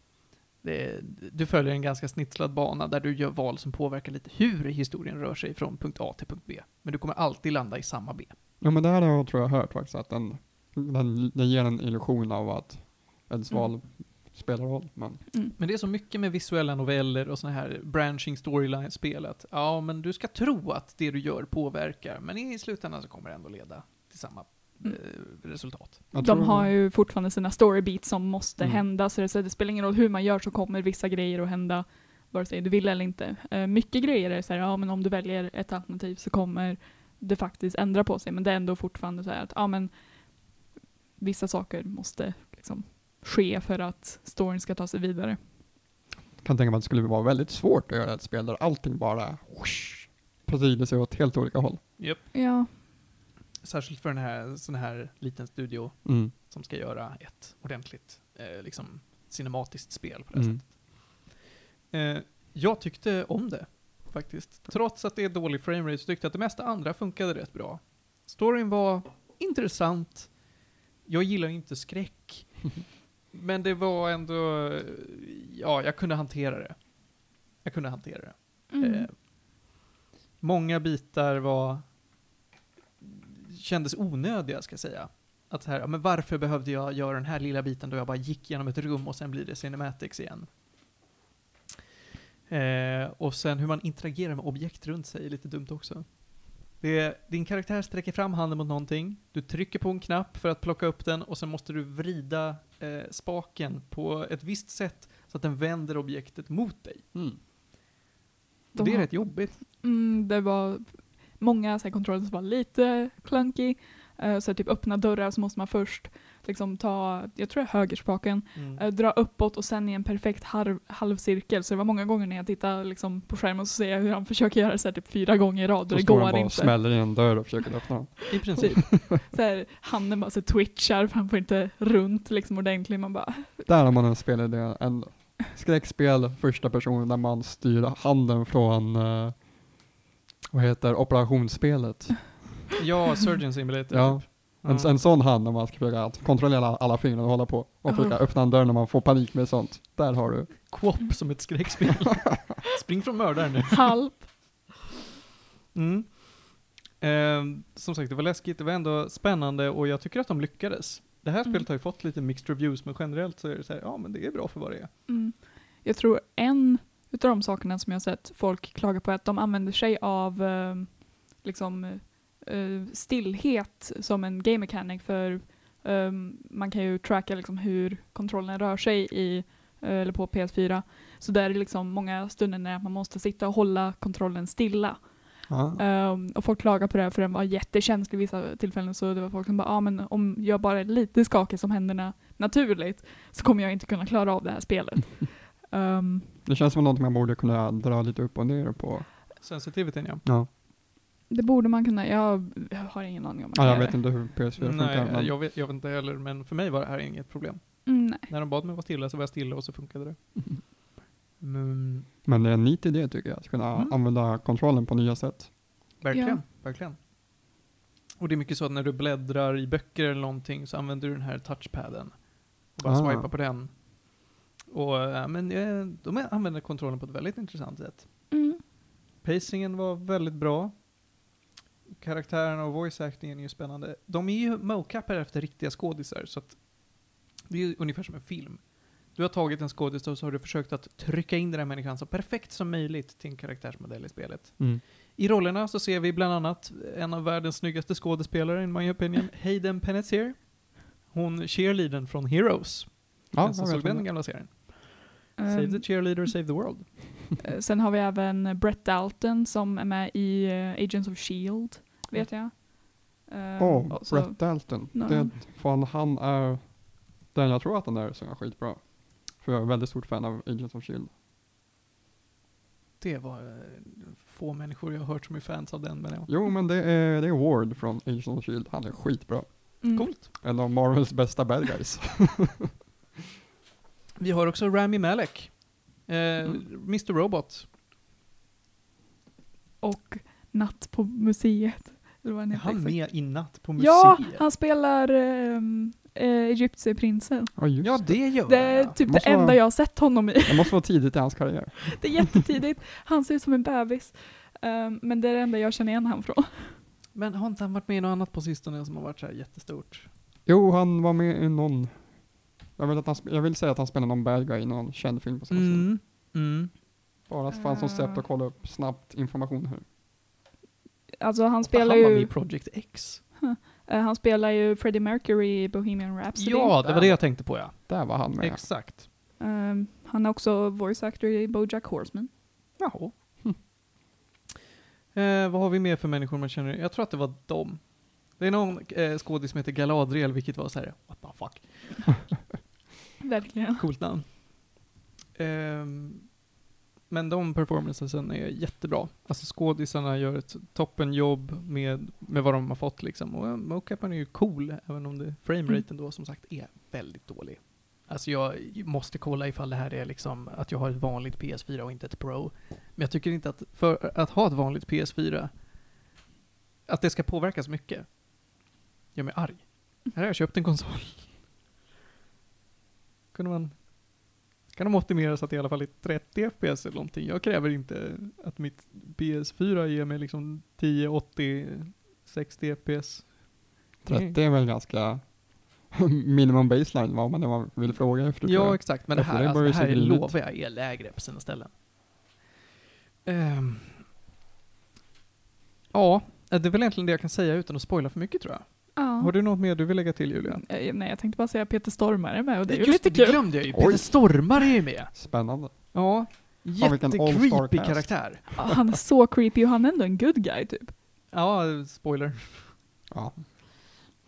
Det, du följer en ganska snitslad bana där du gör val som påverkar lite hur historien rör sig från punkt A till punkt B. Men du kommer alltid landa i samma B. Ja men det här har jag tror jag hört faktiskt att den, den, den ger en illusion av att Edds val spelar roll. Men Mm. Men det är så mycket med visuella noveller och såna här branching storyline-spel att ja, men du ska tro att det du gör påverkar, men i slutändan så kommer det ändå leda till samma Mm. eh, resultat. jag De har ju fortfarande sina storybeats som måste Mm. hända, så det, så det spelar ingen roll hur man gör så kommer vissa grejer att hända, vare sig du vill eller inte. Eh, mycket grejer är så här, ja men om du väljer ett alternativ så kommer det faktiskt ändra på sig, men det är ändå fortfarande så här att, ja men vissa saker måste liksom ske för att storyn ska ta sig vidare. kan tänka mig att det skulle vara väldigt svårt att göra ett spel där allting bara whoosh, sprider sig åt helt olika håll. Yep. Ja. Särskilt för den här, sån här liten studio Mm. som ska göra ett ordentligt, eh, liksom, cinematiskt spel på det Mm. sättet. Eh, jag tyckte om det, faktiskt. Trots att det är dålig framerate så tyckte jag att det mesta andra funkade rätt bra. Storyn var intressant. Jag gillar inte skräck. [laughs] men det var ändå, eh, ja, jag kunde hantera det. Jag kunde hantera det. Mm. Eh, många bitar var kändes onödiga, ska jag säga. Att så här, men varför behövde jag göra den här lilla biten då jag bara gick genom ett rum och sen blir det cinematics igen? Eh, och sen hur man interagerar med objekt runt sig är lite dumt också. Det, din karaktär sträcker fram handen mot någonting, du trycker på en knapp för att plocka upp den och sen måste du vrida eh, spaken på ett visst sätt så att den vänder objektet mot dig. Mm. De det är rätt jobbigt. Mm, det var många så här, kontroller som var lite clunky. Uh, så här, typ öppna dörrar så måste man först liksom ta, jag tror det är högerspaken, Mm. eh, dra uppåt och sen i en perfekt halv, halvcirkel. Så det var många gånger när jag tittade liksom, på skärmen och så ser jag hur han försöker göra det så här, typ fyra gånger i rad och det går han bara inte. smäller i en dörr och försöker öppna den. [laughs] I princip. [laughs] Så här, handen bara så twitchar för han får inte runt liksom ordentligt. Man bara, [laughs] Där har man en spelidé. En skräckspel, första person, där man styr handen från, eh, vad heter operationsspelet. [laughs] Ja, Surgeon Simulator. Ja, typ. en, Ja. en sån hand när man ska försöka att kontrollera alla, fingrar och hålla på. Och försöka öppna en dörr när man får panik med sånt. Där har du. Quop som ett skräckspel. [laughs] Spring från mördaren nu. halv. Mm. Ehm, som sagt, det var läskigt, det var ändå spännande och jag tycker att de lyckades. Det här Mm. spelet har ju fått lite mixed reviews, men generellt så är det så här, ja men det är bra för vad det är. Mm. Jag tror en utav de sakerna som jag har sett folk klaga på är att de använder sig av eh, liksom eh, stillhet som en game mechanic för eh, man kan ju tracka liksom hur kontrollen rör sig i eh, eller på PS4. Så där är det liksom många stunder när man måste sitta och hålla kontrollen stilla. Ja. Um, och folk klagar på det här för den var jättekänslig vissa tillfällen så det var folk som bara, ah, men om jag bara är lite skakig som händerna naturligt så kommer jag inte kunna klara av det här spelet. [laughs] um, Det känns som någonting man borde kunna dra lite upp och ner på. Sensitivityn ja. Ja, det borde man kunna, jag har ingen aning om man ja jag vet det. inte hur PS4 funkar. Nej, Men jag vet, jag vet inte heller, men för mig var det här inget problem. Mm, nej. När de bad mig vara stilla så var jag stilla och så funkade det. [laughs] Mm, Men det är en neat idé tycker jag, att kunna Mm. använda kontrollen på nya sätt. verkligen, Ja. verkligen. Och det är mycket så att när du bläddrar i böcker eller någonting så använder du den här touchpaden. Och bara Ah. swipar på den. Och, äh, men eh, de använder kontrollen på ett väldigt intressant sätt. Mm. Pacingen var väldigt bra. Karaktärerna och voice actingen är ju spännande. De är ju mocapade efter riktiga skådisar, så att det är ju ungefär som en film. Du har tagit en skådis och så har du försökt att trycka in den här människan så perfekt som möjligt till en karaktärsmodell i spelet. Mm. I rollerna så ser vi bland annat en av världens snyggaste skådespelare, in my opinion, Hayden Panettiere. Hon cheerleadern från Heroes. Ja, den som såg den gamla serien. Save the cheerleader, save the world. eh, sen har vi även Brett Dalton som är med i eh, Agents of Shield, vet jag. Um, Åh, och så- Brett Dalton. Ja. Det, fan, han är den jag tror att han är som är skitbra. För jag är väldigt stort fan av Agents of Shield. Det var eh, få människor jag har hört som är fans av den, men ja. Jo, men det är, det är Ward från Agents of Shield. Han är skitbra. Mm. Coolt. En av Marvels bästa bad guys. [laughs] Vi har också Rami Malek. Eh, Mm. Mr. Robot. Och Natt på museet. Eller vad Är heter han med i natt på museet? Ja, han spelar um, uh, Egyptieprinsen. Ja, Ja, det. gör Det är han. typ det Måste enda vara- jag har sett honom i. Det måste vara tidigt i hans karriär. [laughs] Det är jättetidigt. Han ser ut som en bebis. Um, men det är det enda jag känner igen han från. Men har inte han varit med i något annat på sistone som har varit så här jättestort? Jo, han var med i någon Jag vill, att han, jag vill säga att han spelar någon bad guy i någon känd film på samma. Mm. Mm. Bara fan som Eh. sätt att kolla upp snabbt information här. Alltså han Han spelar var med i ju, Project X. [laughs] eh, han spelar ju Freddie Mercury i Bohemian Rhapsody. Ja, det var det jag tänkte på ja. Där var han med. Exakt. Ehm, han är också voice actor i Bojack Horseman. Jaha. [laughs] Eh, vad har vi mer för människor man känner? Jag tror att det var dem. Det är någon eh, skådis som heter Galadriel, vilket var så här, what the fuck, [laughs] Verkligen. coolt namn. Ehm, men de performancesen är jättebra. Alltså skådisarna gör ett toppenjobb med, med vad de har fått liksom. Och eh, mocapen är ju cool, även om det frameraten då som sagt är väldigt dålig. Alltså jag måste kolla ifall det här är liksom att jag har ett vanligt PS4 och inte ett Pro. Men jag tycker inte att för att ha ett vanligt PS4 att det ska påverka så mycket. Gör mig arg. Här har jag köpt en konsol. Kunde man kan de optimera så att det i alla fall är 30 FPS eller någonting. Jag kräver inte att mitt PS4 ger mig liksom 10, 80, 60 FPS. 30 är väl ganska [laughs] minimum baseline vad man, man vill fråga efter. Ja, exakt. Men det här, det alltså, det här grinigt. lovar jag är lägre på sina ställen. Ehm. ja, det är väl egentligen det jag kan säga utan att spoila för mycket tror jag. Ja. Har du något mer du vill lägga till Julia? Eh, Nej, jag tänkte bara säga Peter Stormare är med och det är ju Just lite det, kul. glömde jag ju. Oj. Peter Stormare är ju med. Spännande. Ja, Fan, vilken all-star jättecreepy cast. karaktär. Ja, Han är så creepy och han är ändå en good guy typ. Ja, spoiler. Ja.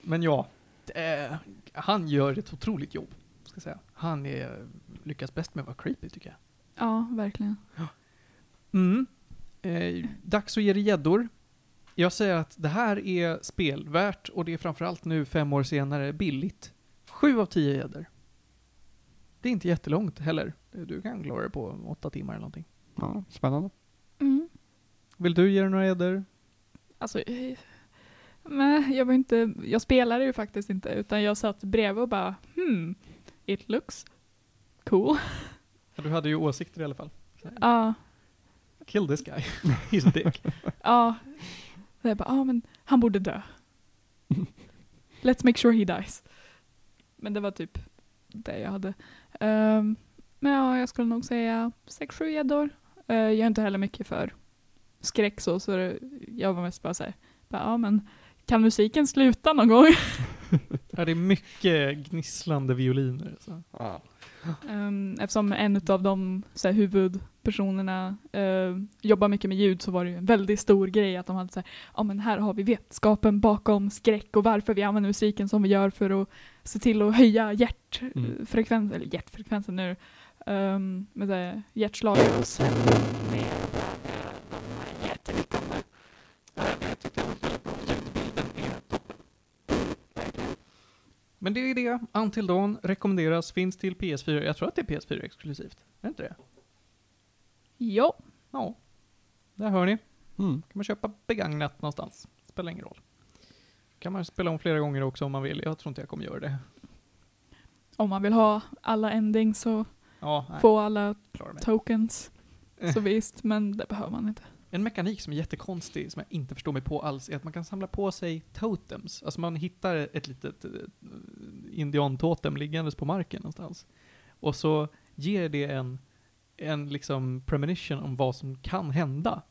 Men ja, eh, han gör ett otroligt jobb. Ska jag säga. Han är, lyckas bäst med att vara creepy tycker jag. Ja, verkligen. Mm. Eh, dags att ge det gäddor. Jag säger att det här är spelvärt och det är framförallt nu fem år senare billigt. Sju av tio gäddor. Det är inte jättelångt heller. Du kan klara det på åtta timmar eller någonting. ja, spännande. Mm. Vill du ge det några gäddor? Alltså, eh, nej, jag var inte, jag spelade ju faktiskt inte utan jag satt bredvid och bara hmm, it looks cool. [laughs] Ja, du hade ju åsikter i alla fall. Ja, Kill this guy. [laughs] He's a dick. ja. Jag bara, ja men han borde dö. [laughs] Let's make sure he dies. Men det var typ det jag hade. Ehm, men ja, jag skulle nog säga 6-7 gäddor. Uh, jag är inte heller mycket för skräck så, så det, jag var mest bara såhär, ja men kan musiken sluta någon gång? [laughs] [laughs] Ja, det är mycket gnisslande violiner. Så. Ja. Um, eftersom en av de så här, huvudpersonerna eh, jobbar mycket med ljud så var det ju en väldigt stor grej att de hade så här, ja men här har vi vetenskapen bakom skräck och varför vi använder musiken som vi gör för att se till att höja hjärtfrekvensen, eller hjärtfrekvensen nu, um, med så här, hjärtslaget. Och sen med de jätteliknande. Jag tyckte det var väldigt bra, ljudbilden är toppen. Verkligen. Men det är det. Until Dawn rekommenderas, finns till PS4. Jag tror att det är PS4 exklusivt. Är det inte det? Ja, Ja. Där hör ni. Mm. kan man köpa begagnat någonstans. Spelar ingen roll. Kan man spela om flera gånger också om man vill. Jag tror inte jag kommer göra det. om man vill ha alla endings och Ja, nej, få alla tokens. [laughs] Så visst, men det behöver man inte. En mekanik som är jättekonstig, som jag inte förstår mig på alls, är att man kan samla på sig totems. Alltså man hittar ett litet uh, indiantotem liggandes på marken någonstans. Och så ger det en, en liksom premonition om vad som kan hända.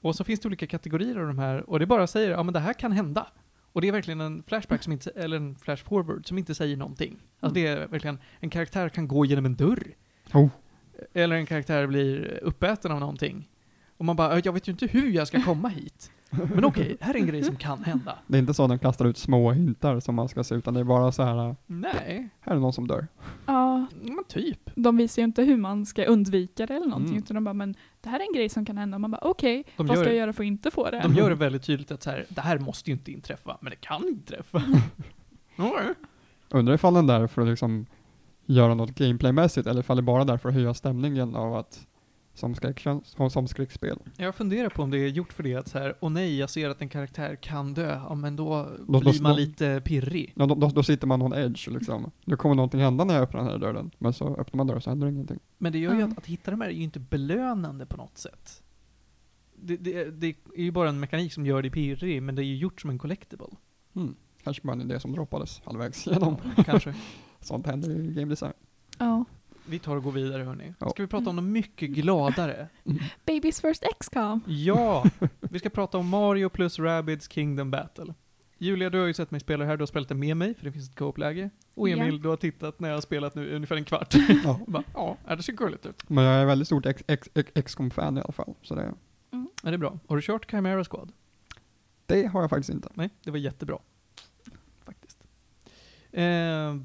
Och så finns det olika kategorier av de här, och det bara säger ja men det här kan hända. Och det är verkligen en flashback, som inte, eller en flash forward, som inte säger någonting. Alltså det är verkligen, en karaktär kan gå genom en dörr. Oh. Eller en karaktär blir uppäten av någonting. Och man bara, jag vet ju inte hur jag ska komma hit. Men okej, här är en grej som kan hända. Det är inte så att de kastar ut små hintar som man ska se, utan det är bara så här, Nej, här är någon som dör. Ja, men typ. de visar ju inte hur man ska undvika det eller någonting, Mm. utan de bara, men det här är en grej som kan hända. Och man bara, okej, De vad gör, ska jag göra för att inte få det? de gör det väldigt tydligt att så här, det här måste ju inte inträffa, men det kan inträffa. [laughs] Undrar ifall den där för att liksom göra något gameplaymässigt, eller ifall det bara är där för att höja stämningen av att som, skräck, som, som skräckspel. Jag funderar på om det är gjort för det att så här, åh nej, jag ser att en karaktär kan dö, ja men då Då- blir då- man då- lite pirrig. Ja, då, då, då sitter man on edge liksom. Nu kommer någonting hända när jag öppnar den här dörren. Men så öppnar man dörren så händer ingenting. Men det gör ju Ja. att, att hitta de här är ju inte belönande på något sätt. Det, det, det är ju bara en mekanik som gör dig pirrig, men det är ju gjort som en collectible. Mm. Kanske bara en idé som droppades halvvägs [laughs] igenom. Kanske. Sånt händer i game design. Ja. Vi tar och går vidare hörni. Ska vi prata om något mycket gladare? [laughs] Babies first XCOM. Ja! [laughs] Vi ska prata om Mario plus Rabbids Kingdom Battle. Julia, du har ju sett mig spela det här, du har spelat det med mig, för det finns ett co-op-läge. Och Emil, Ja. du har tittat när jag har spelat nu ungefär en kvart. Ja. [laughs] Bara, ja, det ser gulligt ut. Men jag är väldigt stort XCOM-fan i alla fall. Så det, Ja, det är bra. Har du kört Chimera Squad? det har jag faktiskt inte. Nej, det var jättebra. Faktiskt. Eh,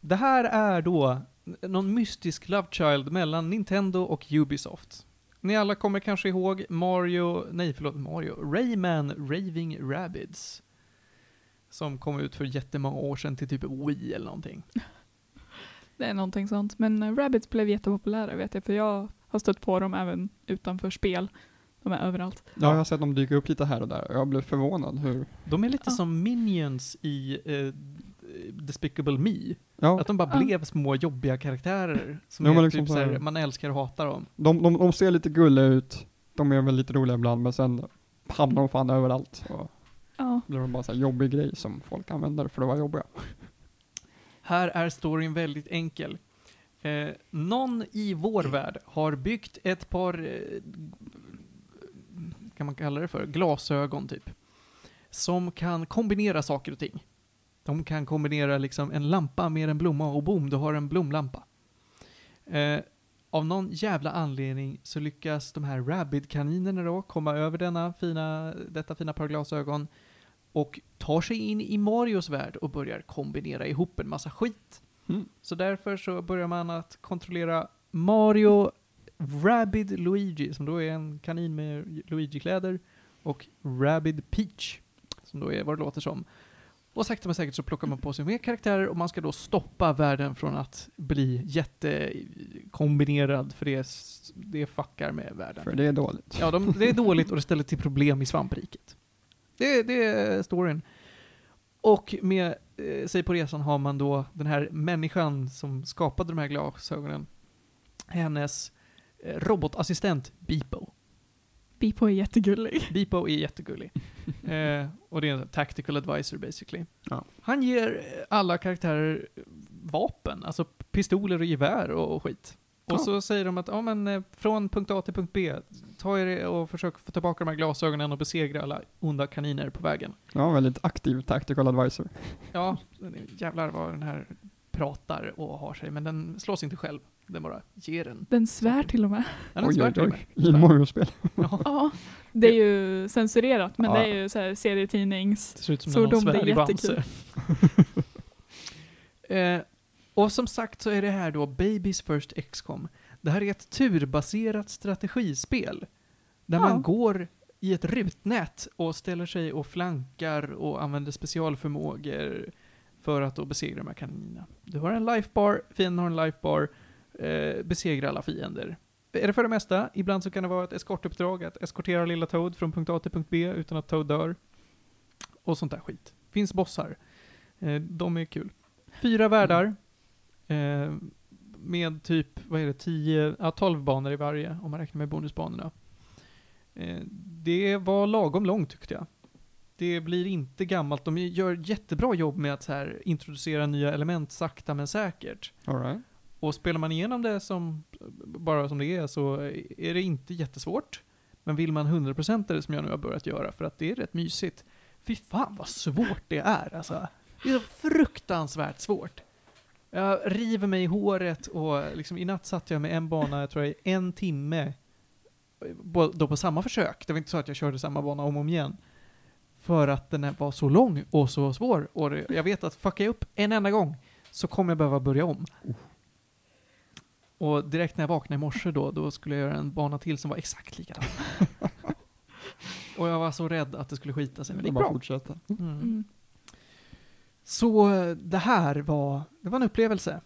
det här är då någon mystisk love child mellan Nintendo och Ubisoft. Ni alla kommer kanske ihåg Mario, nej förlåt, Mario, Rayman Raving Rabbids. Som kom ut för jättemånga år sedan till typ Wii eller någonting. [laughs] Det är någonting sånt. Men uh, Rabbids blev jättepopulära vet jag, för jag har stött på dem även utanför spel. De är överallt. Ja, jag har sett dem dyka upp lite här och där. Jag blev förvånad hur... De är lite Ja. som Minions i eh, Despicable Me. Ja, Att de bara blev små jobbiga karaktärer. Som Ja, är liksom typ så här- här, man älskar och hatar dem. de, de, de ser lite gulliga ut. De är väl lite roliga ibland, men sen hamnar de fan överallt. Och Ja. blir de bara så här jobbig grej som folk använder för att vara jobbiga. [laughs] Här är storyn väldigt enkel. Eh, någon i vår värld har byggt ett par, eh, kan man kalla det för, glasögon typ. Som kan kombinera saker och ting. De kan kombinera liksom en lampa med en blomma och boom, du har en blomlampa. Eh, av någon jävla anledning så lyckas de här Rabid-kaninerna då komma över denna fina, detta fina par glasögon och tar sig in i Marios värld och börjar kombinera ihop en massa skit. Mm. Så därför så börjar man att kontrollera Mario Rabid Luigi, som då är en kanin med Luigi-kläder, och Rabid Peach, som då är vad det låter som. Och sakta men säkert så plockar man på sig mer karaktärer och man ska då stoppa världen från att bli jättekombinerad, för det, det fuckar med världen. För det är dåligt. Ja, de, det är dåligt och det ställer till problem i svampriket. Det, det är storyn. Och med eh, sig på resan har man då den här människan som skapade de här glasögonen. Hennes eh, robotassistent Beepo. Beepo är jättegullig. Beepo är jättegullig. [laughs] eh, och det är en tactical advisor basically. Ja. Han ger alla karaktärer vapen, alltså pistoler och gevär och, och skit. Och Ja. så säger de att, ja men eh, från punkt A till punkt B, ta er och försök få tillbaka de här glasögonen och besegra alla onda kaniner på vägen. Ja, väldigt aktiv tactical advisor. Ja, jävlar vad den här pratar och har sig, men den slås inte själv. Den bara ger den. Den svär till och med. Den är oj, svär oj, till och oj. med. I Mario-spel. Ja, Ja, det är ju censurerat, men Ja. det är ju så här serietidnings... det ser ut som Så när någon svär i Bamse. [laughs] eh, och som sagt så är det här då Babies First XCOM. Det här är ett turbaserat strategispel. Där Ja. man går i ett rutnät och ställer sig och flankar och använder specialförmågor för att då besegra de här kaninerna. Du har en lifebar, fienden har en lifebar, eh, besegra alla fiender. Är det för det mesta? Ibland så kan det vara ett eskortuppdrag, att eskortera lilla Toad från punkt A till punkt B utan att Toad dör. Och sånt där skit. Finns bossar. Eh, de är kul. Fyra världar. Eh, med typ, vad är det, 10, ja 12 banor i varje, om man räknar med bonusbanorna. Eh, det var lagom långt tyckte jag. Det blir inte gammalt. De gör jättebra jobb med att så här, introducera nya element sakta men säkert. All right. Och spelar man igenom det som, bara som det är så är det inte jättesvårt. Men vill man 100% det som jag nu har börjat göra, för att det är rätt mysigt. Fy fan vad svårt det är alltså. Det är så fruktansvärt svårt. Jag river mig i håret och liksom i natt satt jag med en bana, jag tror i en timme. Då på samma försök. Det var inte så att jag körde samma bana om och om igen. För att den var så lång och så svår. Och jag vet att fuckar jag upp en enda gång så kommer jag behöva börja om. Oh. Och direkt när jag vaknade i morse då, då skulle jag göra en bana till som var exakt likadan. [laughs] och jag var så rädd att det skulle skita sig, men det Det gick bra. fortsätta. Mm. Mm. Så eh, det här var, det var en upplevelse.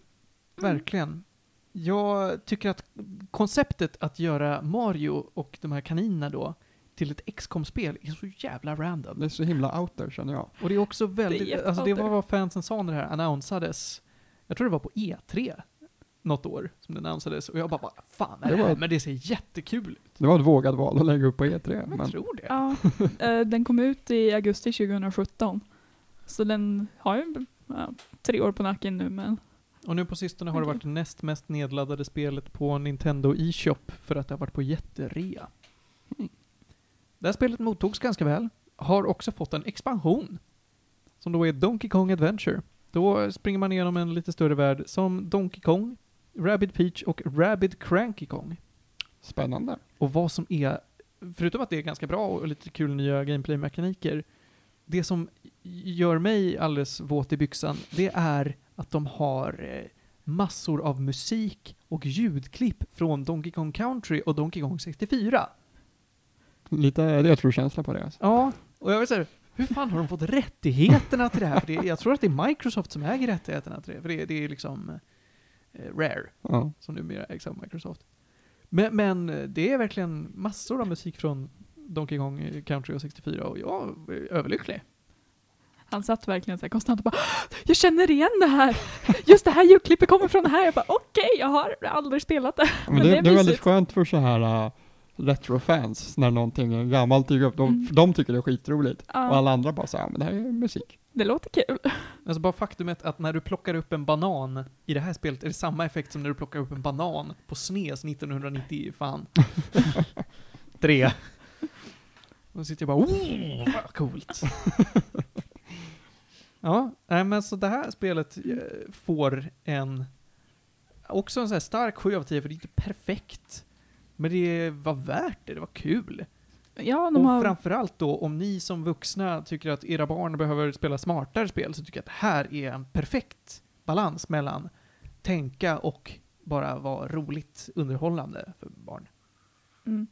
Verkligen. Jag tycker att konceptet att göra Mario och de här kaninerna då till ett XCOM-spel är så jävla random. Det är så himla out there känner jag. Och det är också väldigt, jätte alltså det var vad fansen sa när det här annonsades. Jag tror det var på E3 något år som det annonsades och jag bara, vad fan är Det det, var- här? Men det ser jättekul ut. Det var ett vågat val att lägga upp på E3. Jag Men tror det. Ja, eh, den kom ut i augusti 2017. Så den har ju ja, tre år på nacken nu, men Och nu på sistone har det Okej. varit näst mest nedladdade spelet på Nintendo eShop för att det har varit på jätterea. Mm. Det här spelet mottogs ganska väl. Har också fått en expansion. Som då är Donkey Kong Adventure. Då springer man igenom en lite större värld som Donkey Kong, Rabid Peach och Rabid Cranky Kong. Spännande. Och vad som är, förutom att det är ganska bra och lite kul nya gameplay-mekaniker, det som gör mig alldeles våt i byxan, det är att de har eh, massor av musik och ljudklipp från Donkey Kong Country och Donkey Kong 64. Lite retrokänsla på det. Alltså. Ja, och jag vill säga, hur fan har de fått rättigheterna till det här? För det, jag tror att det är Microsoft som äger rättigheterna till det, för det, det är liksom Rare Ja. som numera ägs av Microsoft. Men, men eh, det är verkligen massor av musik från Donkey Kong eh, Country och 64 och jag är överlycklig. Han satt verkligen så här konstant och bara Jag känner igen det här! Just det här ljudklippet kommer från det här. Jag bara okej, jag har aldrig spelat det. Men, Men det, det är det är väldigt skönt för så här uh, retrofans när någonting gammalt dyker upp. De, Mm. de tycker det är skitroligt. Och Ja, alla andra bara säger, ja men det här är musik. Det låter kul. Alltså bara faktumet att när du plockar upp en banan i det här spelet är det samma effekt som när du plockar upp en banan på SNES 1990, fan. [laughs] Tre. Då sitter jag bara, oh, vad coolt. [laughs] ja, nej, men så det här spelet eh, får en, också en sån här stark 7 av 10 för det är inte perfekt. Men det var värt det, det var kul. Ja, Och har... framförallt då, om ni som vuxna tycker att era barn behöver spela smartare spel, så tycker jag att det här är en perfekt balans mellan tänka och bara vara roligt underhållande för barn. Mm.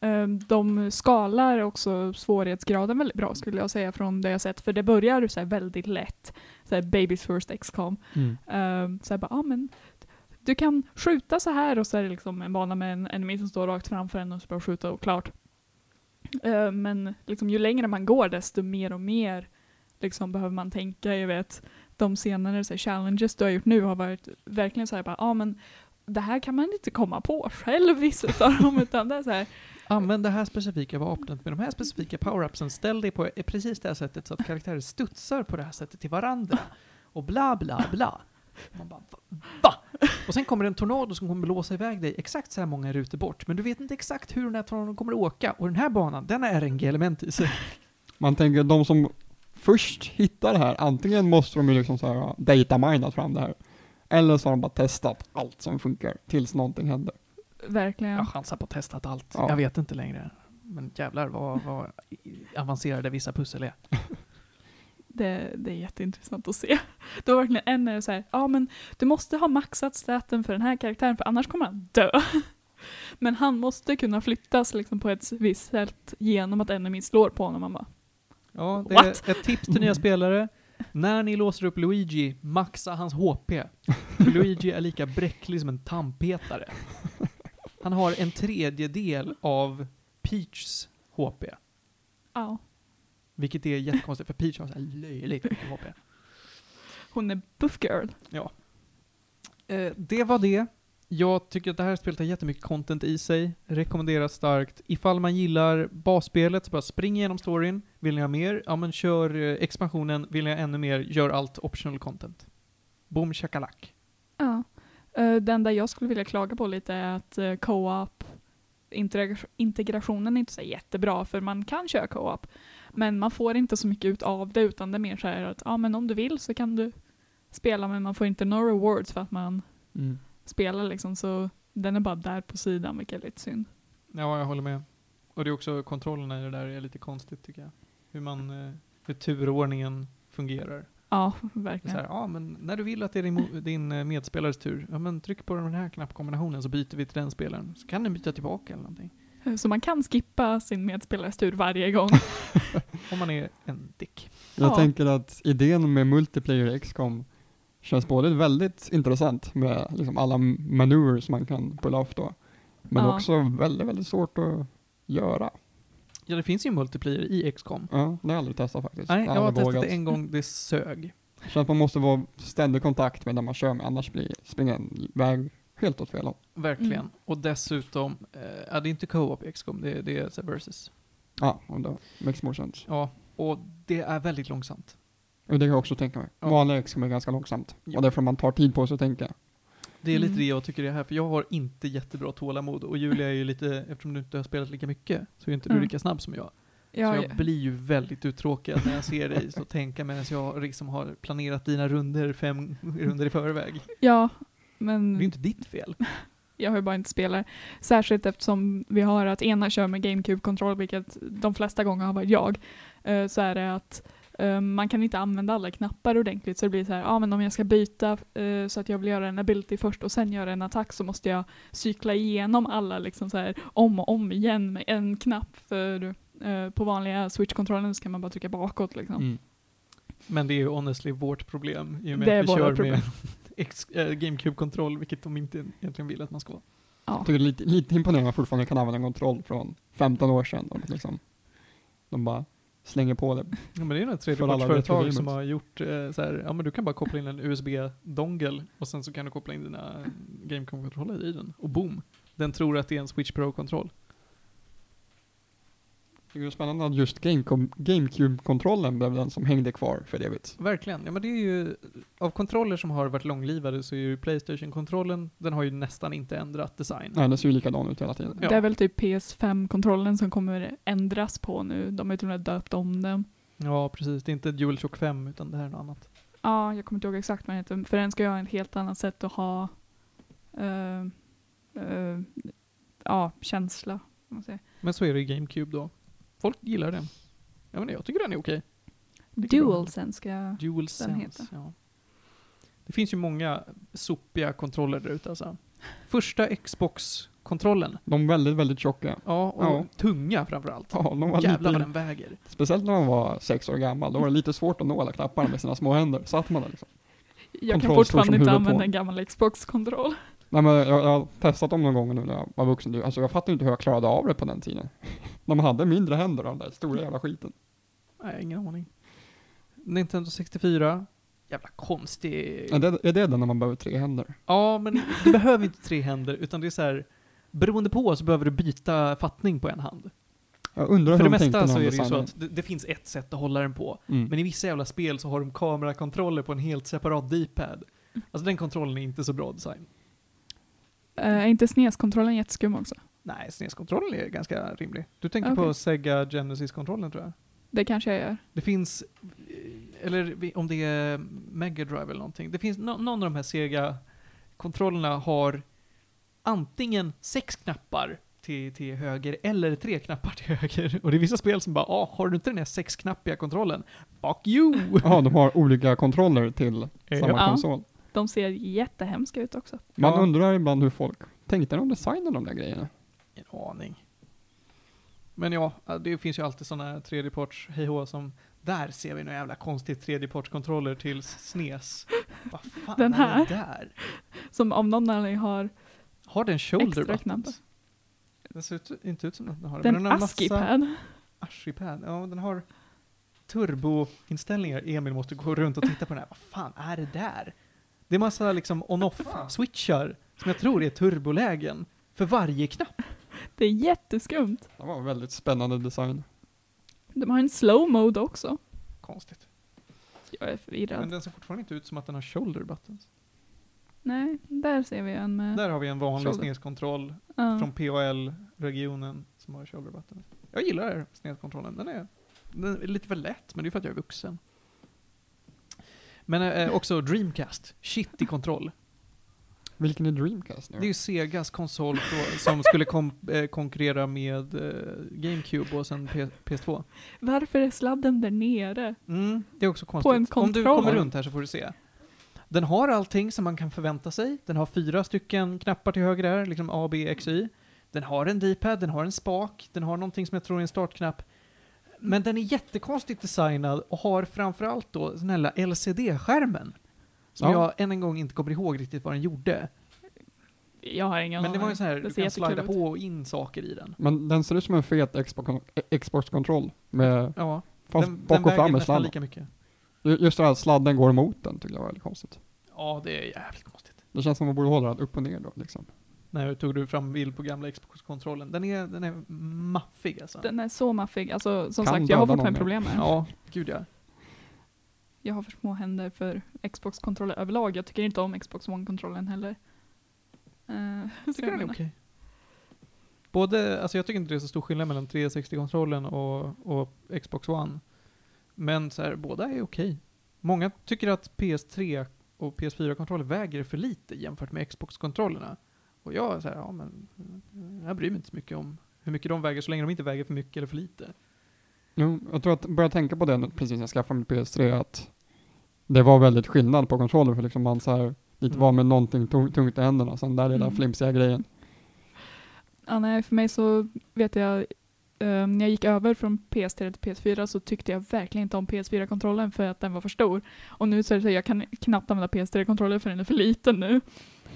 Ehm, De skalar också svårighetsgraden väldigt bra skulle jag säga från det jag sett. För det börjar så väldigt lätt. Så här Baby's first XCOM. Um, så här bara, ah, men du kan skjuta så här och så är det liksom en bana med en enemy som står rakt framför en och så bara skjuta och klart. Eh, men liksom, ju längre man går desto mer och mer liksom, behöver man tänka. Jag vet, de senare så här, challenges du har gjort nu har varit verkligen så här, bara, ah, men det här kan man inte komma på själv vissa av dem, [laughs] utan det är så här, Använd det här specifika vapnet med de här specifika power-upsen, ställ dig på precis det här sättet så att karaktärer studsar på det här sättet till varandra. Och bla bla bla. Man bara, va? va? Och sen kommer det en tornado som kommer blåsa iväg dig exakt så här många rutor bort, men du vet inte exakt hur den här tornadon kommer åka. Och den här banan, den har RNG-element i sig. Man tänker de som först hittar det här, antingen måste de ju liksom så här dataminat fram det här. Eller så har de bara testat allt som funkar tills någonting händer. verkligen. Jag chansar på att testat allt. Ja. Jag vet inte längre. Men jävlar vad, vad avancerade vissa pussel är. Det, det är jätteintressant att se. Var verkligen en är det så här, ja men du måste ha maxat staten för den här karaktären för annars kommer han dö. [laughs] Men han måste kunna flyttas liksom på ett visst sätt genom att enemy slår på honom. Man bara, Ja, det What? är ett tips till nya spelare. När ni låser upp Luigi, maxa hans HP. Luigi är lika bräcklig som en tandpetare. Han har en tredjedel av Peachs HP. ja, Vilket är jättekonstigt, för Peach har så här löjligt mycket HP. hon är buff girl. Eh, det var det. Jag tycker att det här spelet har jättemycket content i sig. Rekommenderas starkt. Ifall man gillar basspelet, så bara spring igenom storyn. Vill ni ha mer? Ja men kör eh, expansionen. Vill ni ha ännu mer? Gör allt optional content. Boom shakalak. Ja. Eh, Det enda jag skulle vilja klaga på lite är att eh, co-op integra- integrationen är inte så jättebra för man kan köra co-op. Men man får inte så mycket ut av det utan det är mer så här att ja men om du vill så kan du spela men man får inte några rewards för att man spelar liksom så den är bara där på sidan vilket är lite synd. Ja, jag håller med. Och det är också kontrollerna i det där är lite konstigt tycker jag. Hur man, eh, hur turordningen fungerar. Ja, verkligen. här, ja, men när du vill att det är din, din eh, medspelares tur, ja men tryck på den här knappkombinationen så byter vi till den spelaren. Så kan den byta tillbaka eller någonting. Så man kan skippa sin medspelares tur varje gång. [laughs] Om man är en dick. Jag Ja. tänker att idén med multiplayer i XCOM känns både väldigt intressant med liksom alla maneuvers man kan pulla off då. Men Ja. också väldigt, väldigt svårt att göra. Ja, det finns ju multiplayer i XCOM. Ja, det har jag aldrig testat faktiskt. Nej, jag har aldrig testat det en gång, det sög. Så att man måste vara ständig kontakt med den man kör med, annars blir springen iväg helt åt fel håll. Verkligen. Mm. Och dessutom, eh, det är inte co-op i XCOM, det, det är versus. Ja, och då makes more sense. Ja, och det är väldigt långsamt. Och det kan jag också tänka mig. Ja. Vanliga XCOM är ganska långsamt. Ja. Och därför man tar tid på sig att tänka. Det är lite Mm. det jag tycker det är här, för jag har inte jättebra tålamod och Julia är ju lite, eftersom du inte har spelat lika mycket, så är inte du Mm. lika snabb som jag. Ja, så jag blir ju väldigt uttråkad när jag ser dig så tänka medan jag liksom har planerat dina runder fem runder i förväg. ja, Det men är ju inte ditt fel. [laughs] jag har ju bara inte spelat. Särskilt eftersom vi har att ena kör med GameCube-kontroll, vilket de flesta gånger har varit jag. eh, Så är det att eh, man kan inte använda alla knappar ordentligt, så det blir så här, ja men om jag ska byta eh, så att jag vill göra en ability först och sen göra en attack så måste jag cykla igenom alla liksom så här om och om igen med en knapp. För eh, på vanliga switch-kontrollen så kan man bara trycka bakåt liksom. Mm. Men det är ju honestly vårt problem i och med Det är att vi kör problem. med [laughs] äh, GameCube-kontroll, vilket de inte egentligen vill att man ska. Ja. Det är lite, lite imponerande fortfarande kan använda en kontroll från 15 år sedan. De, liksom, de bara slänger på det. Ja, men det är alla tredjepartsföretag som har gjort eh, så här, ja men du kan bara koppla in en USB-dongel och sen så kan du koppla in dina GameCube-kontroller i den. Och boom! Den tror att det är en Switch Pro-kontroll. Det är ju spännande att just Gamecube- GameCube-kontrollen blev den som hängde kvar för evigt. Verkligen. Ja men det är ju, av kontroller som har varit långlivade så är ju Playstation-kontrollen, den har ju nästan inte ändrat design. Nej, den ser ju likadan ut hela tiden. Ja. Det är väl typ PS5-kontrollen som kommer ändras på nu. De har ju till och med döpt om den. Ja precis, det är inte DualShock 5 utan det här är något annat. Ja, jag kommer inte ihåg exakt vad den heter. För den ska ju ha ett helt annat sätt att ha eh, eh, ja, känsla. kan Man säger. Men så är det i GameCube då. Folk gillar den. Ja men jag tycker den är okej. DualSense ska jag... DualSense, heter. ja. Det finns ju många sopiga kontroller där ute alltså. Första Xbox-kontrollen. De är väldigt, väldigt tjocka. Ja, och Ja. tunga framförallt. Ja, de var Jävlar vad lite, den väger. speciellt när man var sex år gammal, då var det lite svårt att nå alla knapparna med sina små händer. Satt man där liksom. Jag kan fortfarande inte använda på. en gammal Xbox-kontroll. Nej men jag, jag har testat dem någon gång nu när jag var vuxen. Alltså jag fattar inte hur jag klarade av det på den tiden. [laughs] När man hade mindre händer och den där stora jävla skiten. Nej, ingen aning. Nintendo 64. Jävla konstig. Är det, är det den när man behöver tre händer? Ja, men du [laughs] behöver inte tre händer, utan det är så här. Beroende på så behöver du byta fattning på en hand. Jag undrar För hur det de mesta så de är det ju så att det, det finns ett sätt att hålla den på. Mm. Men i vissa jävla spel så har de kamerakontroller på en helt separat D-pad. Alltså den kontrollen är inte så bra design. Eh, Är inte SNES-kontrollen jätteskum också? Nej, SNES-kontrollen är ganska rimlig. Du tänker Okej. på Sega Genesis-kontrollen tror jag. Det kanske jag gör. Det finns, eh, eller om det är Mega Drive eller någonting. Det finns, no, någon av de här Sega-kontrollerna har antingen sex knappar till, till höger eller tre knappar till höger. [laughs] Och det är vissa spel som bara, ah, har du inte den här sexknappiga kontrollen? Fuck you! Ja, de har olika kontroller till samma Ja. konsol. De ser jättehemska ut också. Man undrar ibland hur folk tänkte när de designade de där grejerna. Ingen aning. Men ja, det finns ju alltid sådana tredjeparts hej som där ser vi några jävla konstigt tredjepartskontroller till SNES. Vad fan Den är här. det där? Som om någon anledning har Har den shoulder Extra buttons? Den ser ut, inte ut som att den har den men den har ASCII-pad. ASCII-pad. Ja, den har turboinställningar. Emil måste gå runt och titta på den här. Vad fan är det där? Det är massa liksom on-off-switchar som jag tror är turbolägen för varje knapp. Det är jätteskumt. Det var en väldigt spännande design. De har en slow mode också. Konstigt. Jag är förvirrad. Men den ser fortfarande inte ut som att den har shoulder buttons. Nej, där ser vi en med... Där har vi en vanlig Shoulder. SNES-kontroll Ja. från PAL-regionen som har shoulder buttons. Jag gillar den här SNES-kontrollen. Den är, den är lite för lätt, men det är för att jag är vuxen. Men eh, också Dreamcast. Shit i kontroll. Vilken är Dreamcast nu? Det är ju Segas konsol då, som skulle kom, eh, konkurrera med eh, GameCube och sen P- PS2. Varför är sladden där nere? Mm, det är också konstigt. en Om du kontroll. kommer runt här så får du se. Den har allting som man kan förvänta sig. Den har fyra stycken knappar till höger där, liksom A, B, X, Y. Den har en D-pad, den har en spak, den har någonting som jag tror är en startknapp. Men den är jättekonstigt designad och har framförallt då den här LCD-skärmen. Som Ja. jag än en gång inte kommer ihåg riktigt vad den gjorde. Jag har ingen Men det var ju så här, du kan slida på och in saker i den. Men den ser ut som en fet Xbox- Xbox-kontroll med Ja, fast den, bak den och väger fram med nästan sladd. lika mycket. Ju- Just det här att sladden går emot den tycker jag var väldigt konstigt. Ja, det är jävligt konstigt. Det känns som man borde hålla den upp och ner då liksom. När tog du fram bild på gamla Xbox-kontrollen? Den är, den är maffig alltså. Den är så maffig. Alltså, som Kan sagt, jag har fortfarande problem med den. Ja, gud ja. jag har för små händer för Xbox-kontroller överlag. Jag tycker inte om Xbox One-kontrollen heller. Eh, Jag så tycker den är menar- okej. Både, alltså jag tycker inte det är så stor skillnad mellan 360-kontrollen och, och Xbox One. Men så här, båda är okej. Många tycker att PS3 och PS4-kontroller väger för lite jämfört med Xbox-kontrollerna. Och jag så här, ja men, jag bryr mig inte så mycket om hur mycket de väger så länge de inte väger för mycket eller för lite. Jo, jag tror att jag började tänka på det nu precis när jag skaffade mitt PS3 att det var väldigt skillnad på kontroller för liksom man så här lite Mm. var med någonting tung- tungt i händerna, sen där är den Mm. flimsiga grejen. Ja, nej, för mig så vet jag, eh, när jag gick över från PS3 till PS4 så tyckte jag verkligen inte om PS4-kontrollen för att den var för stor. Och nu så är det så här, jag kan knappt använda PS3-kontrollen för den är för liten nu.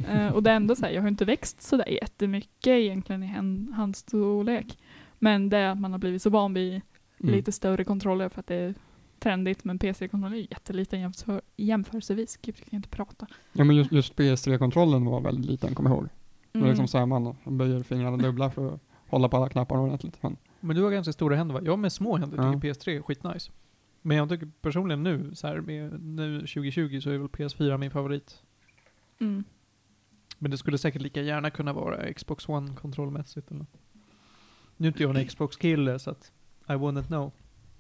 Eh, och det är ändå så här, jag har inte växt sådär jättemycket egentligen i hand, handstorlek. Men det är att man har blivit så van vid Mm. lite större kontroller för att det är trendigt. Men PS3-kontrollen är jätteliten jämför, jämförelsevis. Gud, jag kan inte prata. Ja men just, just PS3-kontrollen var väldigt liten, kommer jag ihåg. Det var Mm. liksom såhär man böjer fingrarna dubbla för att hålla på alla knapparna ordentligt. Men, Men du har ganska stora händer va? Jag med små händer Ja. tycker PS3 är skitnice. Men jag tycker personligen nu, så här, med, nu 2020 så är väl PS4 min favorit. Mm. Men det skulle säkert lika gärna kunna vara Xbox One kontrollmässigt eller. Nu är inte jag en Xbox-kille så att I wouldn't know.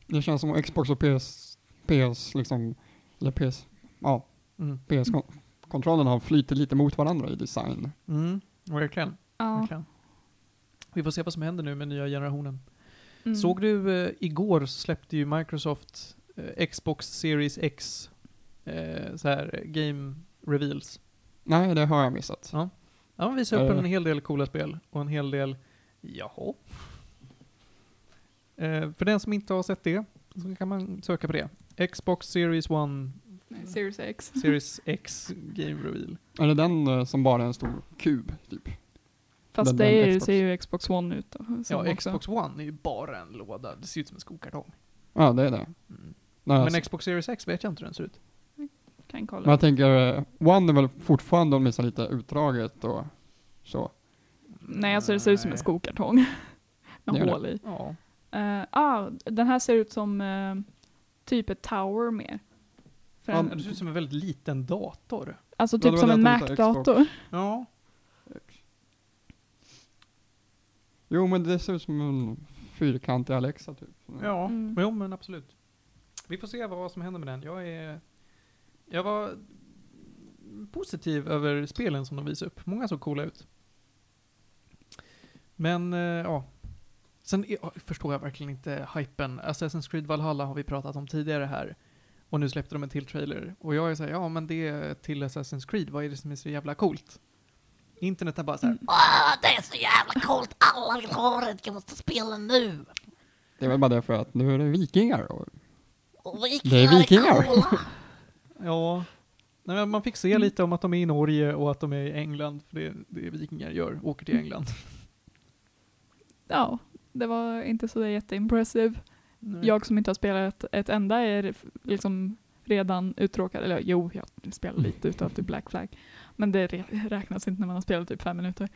det känns som Xbox och PS, PS liksom, eller PS, ja, Mm. PS-kontrollen har flyttit lite mot varandra i design. Mm, verkligen. Ja. verkligen. Vi får se vad som händer nu med nya generationen. Mm. Såg du, eh, igår släppte ju Microsoft eh, Xbox Series X eh, så här, game reveals. Nej, det har jag missat. Ja. Ja, de visar upp Eh. en hel del coola spel och en hel del, jaha. Eh, för den som inte har sett det, så kan man söka på det. Xbox Series One, Nej, Series X. [laughs] Series X Game Reveal. Är det den eh, som bara är en stor kub, typ? Fast Den- det den är, ju- Xbox. ser ju Xbox One ut då. som Ja, också. Xbox One är ju bara en låda, det ser ut som en skokartong. Ja, det är det. Mm. Nej, Men alltså, Xbox Series X vet jag inte hur den ser ut. Kan kolla. men jag tänker, eh, One är väl fortfarande åtminstone lite utdraget och så. Nej, alltså det ser ut som en skokartong. [laughs] Med Gör det? hål i. Ja. Uh, ah, den här ser ut som eh, typ ett tower mer. För Ja, en, Det ser ut som en väldigt liten dator. alltså typ det var som det en jag tänkte, Mac-dator. Ja. Jo, men det ser ut som en fyrkantig Alexa, typ. Ja, Mm. men jo men absolut. Vi får se vad som händer med den. Jag är... Jag var positiv över spelen som de visade upp. Många såg coola ut. Men, eh, ja. Sen är, ja, förstår jag verkligen inte hypen. Assassin's Creed Valhalla har vi pratat om tidigare här. Och nu släppte de en till trailer. Och jag är såhär, ja men det är till Assassin's Creed, vad är det som är så jävla coolt? Internet är bara såhär, Mm. Åh, det är så jävla coolt, alla vill ha det, jag måste spela nu. Det är väl bara därför att nu är det vikingar och Och Det är vikingar. coola. [laughs] Ja. Nej, men man fick se lite om att de är i Norge och att de är i England, för det är det vikingar gör, åker till England. [laughs] Ja, det var inte så jätteimpressive. Nej. Jag som inte har spelat ett enda är liksom redan uttråkad. Eller jo, jag spelar lite utav typ Black Flag. Men det räknas inte när man har spelat typ fem minuter.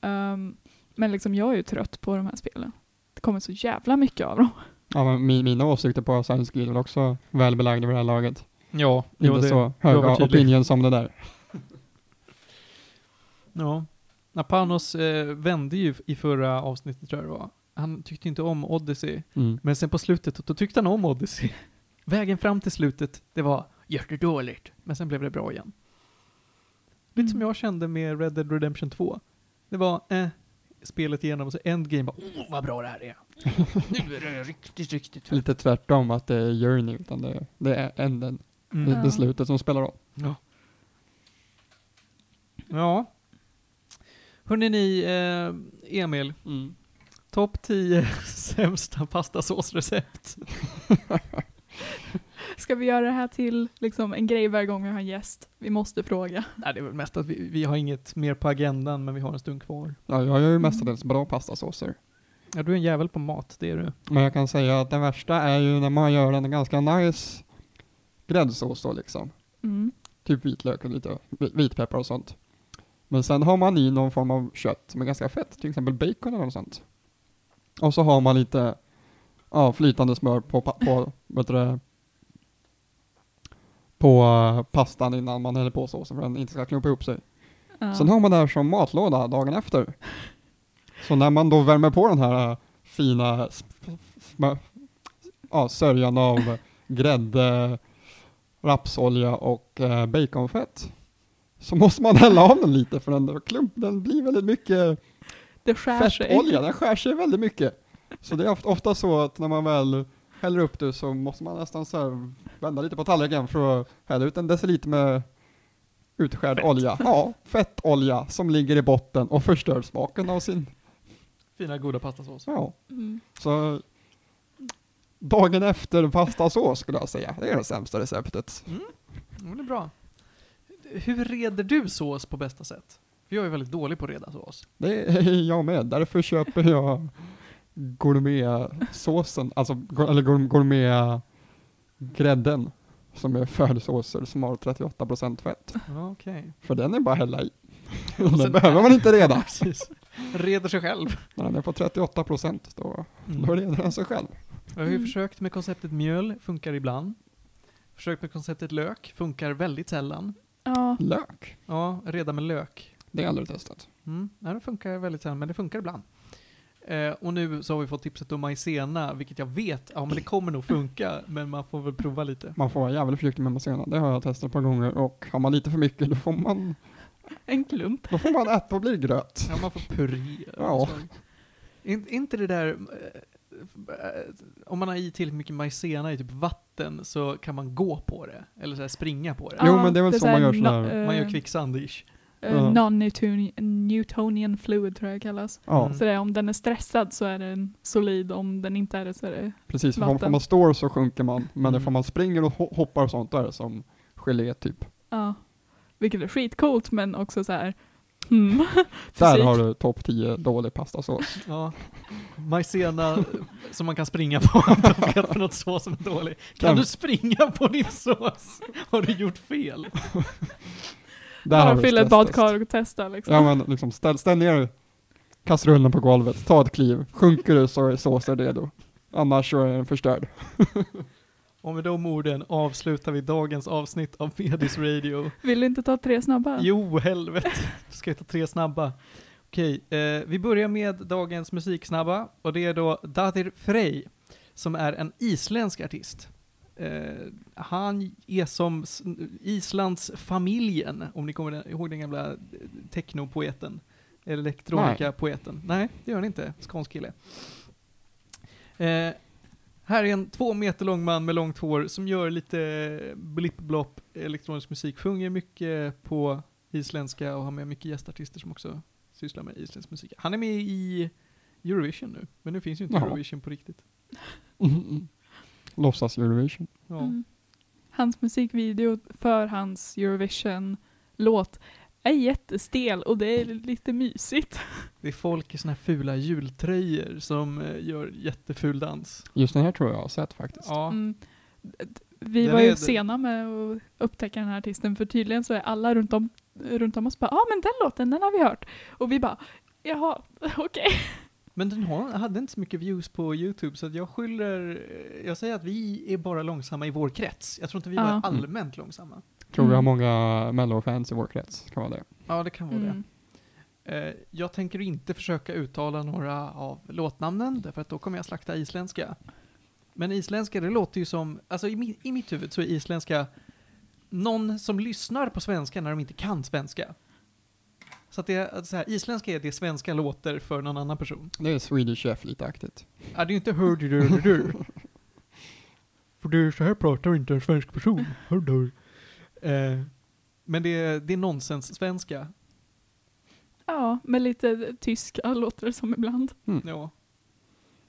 Ehm, men liksom jag är ju trött på de här spelen. Det kommer så jävla mycket av dem. ja, men mi- mina åsikter på Assassin's Creed är också välbelagda vid det här laget. Ja, jo, Inte det, så höga tydlig. opinion som det där. [laughs] ja. Napanos eh, vände ju i förra avsnittet tror jag det var. Han tyckte inte om Odyssey, Mm. men sen på slutet, då tyckte han om Odyssey. [laughs] Vägen fram till slutet, det var jättedåligt, men sen blev det bra igen. Lite som Mm. jag kände med Red Dead Redemption 2. Det var, eh, spelet igenom och så Endgame bara, oh vad bra det här är. [laughs] nu är det riktigt, riktigt fett. Lite tvärtom att det är journey, utan det, det är änden, Mm. det, Ja. det slutet som spelar roll. Ja. Ja. Hörrni ni, eh, Emil, topp 10 [laughs] sämsta pastasåsrecept. [laughs] Ska vi göra det här till liksom en grej varje gång vi har en gäst? Vi måste fråga. Nej, det är väl mest att vi, vi har inget mer på agendan, men vi har en stund kvar. Ja, jag gör ju mestadels bra pastasåser. Ja, du är en jävel på mat, det är du. Men jag kan säga att det värsta är ju när man gör en ganska nice gräddsås då liksom. Mm. Typ vitlök och lite vi- vitpeppar och sånt. Men sen har man i någon form av kött som är ganska fett, till exempel bacon eller något sånt. Och så har man lite ja, flytande smör på, på vet du på eh, pastan innan man häller på såsen för att den inte ska klumpa ihop sig. Ja. Sen har man det här som matlåda dagen efter. Så när man då värmer på den här äh, fina sp- sm- ja, sörjan av grädde, rapsolja och äh, baconfett så måste man hälla av den lite för den, klump, den blir väldigt mycket det skär sig. fettolja, den skär sig väldigt mycket. Så det är ofta, ofta så att när man väl häller upp det så måste man nästan så här vända lite på tallriken för att hälla ut en deciliter med utskärd Fett. olja. Ja, fettolja som ligger i botten och förstör smaken av sin, Fina goda pastasås. ja. Mm. Så dagen efter pastasås skulle jag säga, det är det sämsta receptet. Mm. Det är bra. Hur reder du sås på bästa sätt? För jag är väldigt dålig på att reda sås. Det är [laughs] jag med, därför köper jag gourmetsåsen, alltså eller gour- gourmetgrädden som är försåser som har 38% fett. Okej. För den är bara att hälla i. [laughs] Den behöver man inte reda. [laughs] Precis. Reder sig själv. När den är på 38% då, Mm. då reder den sig själv. Jag har ju Mm. försökt med konceptet mjöl, funkar ibland. Försökt med konceptet lök, funkar väldigt sällan. Ja, Lök, Ja, reda med lök. det har jag aldrig testat. Mm. Ja, det funkar väldigt sällan, men det funkar ibland. Eh, och nu så har vi fått tipset om majsena, vilket jag vet, ja men det kommer nog funka, men man får väl prova lite. Man får vara jävligt försiktig med maizena, det har jag testat ett par gånger och har man lite för mycket då får man, en klump. då får man äta och bli gröt. Ja, man får purera. Ja. Så. In, inte det där, eh, om man har i tillräckligt mycket majsena i typ vatten så kan man gå på det, eller så här springa på det. Jo, men det är väl så här man gör no- sådär. Man gör eh, kvicksand-ish. eh, Ja. Non-Newtonian fluid tror jag det kallas. Mm. Så det är, om den är stressad så är den solid, om den inte är det så är det... precis. För om Vatten. man står så sjunker man, men Mm. man springer och ho- hoppar och sånt då är det som gelé typ. Ja. Vilket är skitcoolt men också så här. Hmm. [laughs] Där har du topp 10 dålig pastasås. Ja. Majsena som man kan springa på [laughs] om du vet något sås som är dålig. Kan Ja. du springa på din sås? Har du gjort fel? [laughs] Där har Bara du fylla ett badkar och testa liksom. Ja men liksom ställ, ställ ner kastrullen på golvet, ta ett kliv, sjunker du så är såsen redo. Annars så är den förstörd. Och med de orden avslutar vi dagens avsnitt av Medis Radio. Vill du inte ta tre snabba? Jo, helvete. Ska jag ta tre snabba? Okej, eh, vi börjar med dagens musiksnabba och det är då Dadir Frey som är en isländsk artist. Eh, han är som Islands familjen, om ni kommer ihåg den gamla technopoeten, elektronikapoeten. Nej. det gör ni inte, skånsk kille. Eh, här är en två meter lång man med långt hår som gör lite blipp-blopp elektronisk musik, sjunger mycket på isländska och har med mycket gästartister som också sysslar med isländsk musik. Han är med i Eurovision nu, men nu finns ju inte Jaha. Eurovision på riktigt. Mm. [laughs] Låtsas Eurovision. Ja. Mm. Hans musikvideo för hans Eurovision-låt är jättestel och det är lite mysigt. Det är folk i såna här fula jultröjor som eh, gör jätteful dans. Just den här tror jag jag har sett faktiskt. Ja, Mm. Vi Den var ju sena med att upptäcka den här artisten för tydligen så är alla runt om, runt om oss bara ja ah, men den låten den har vi hört. Och vi bara jaha [laughs] okej. men den har, hade inte så mycket views på YouTube så att jag skyller, jag säger att vi är bara långsamma i vår krets. Jag tror inte vi var Ja. allmänt långsamma. Tror vi har Mm. många mello-fans i vår krets, kan vara det. Ja, det kan vara det. Mm. Eh, jag tänker inte försöka uttala några av låtnamnen, därför att då kommer jag slakta isländska. Men isländska, det låter ju som, alltså i, mi, i mitt huvud så är isländska någon som lyssnar på svenska när de inte kan svenska. Så att det är så här, isländska är det svenska låter för någon annan person. Det är Swedish Chef lite aktigt. Ja, det är ju inte hör du du du du. [laughs] För det är så här pratar inte en svensk person. Hör du. Eh, men det är, det är nonsens-svenska. Ja, med lite tyska låter det som ibland. Ja.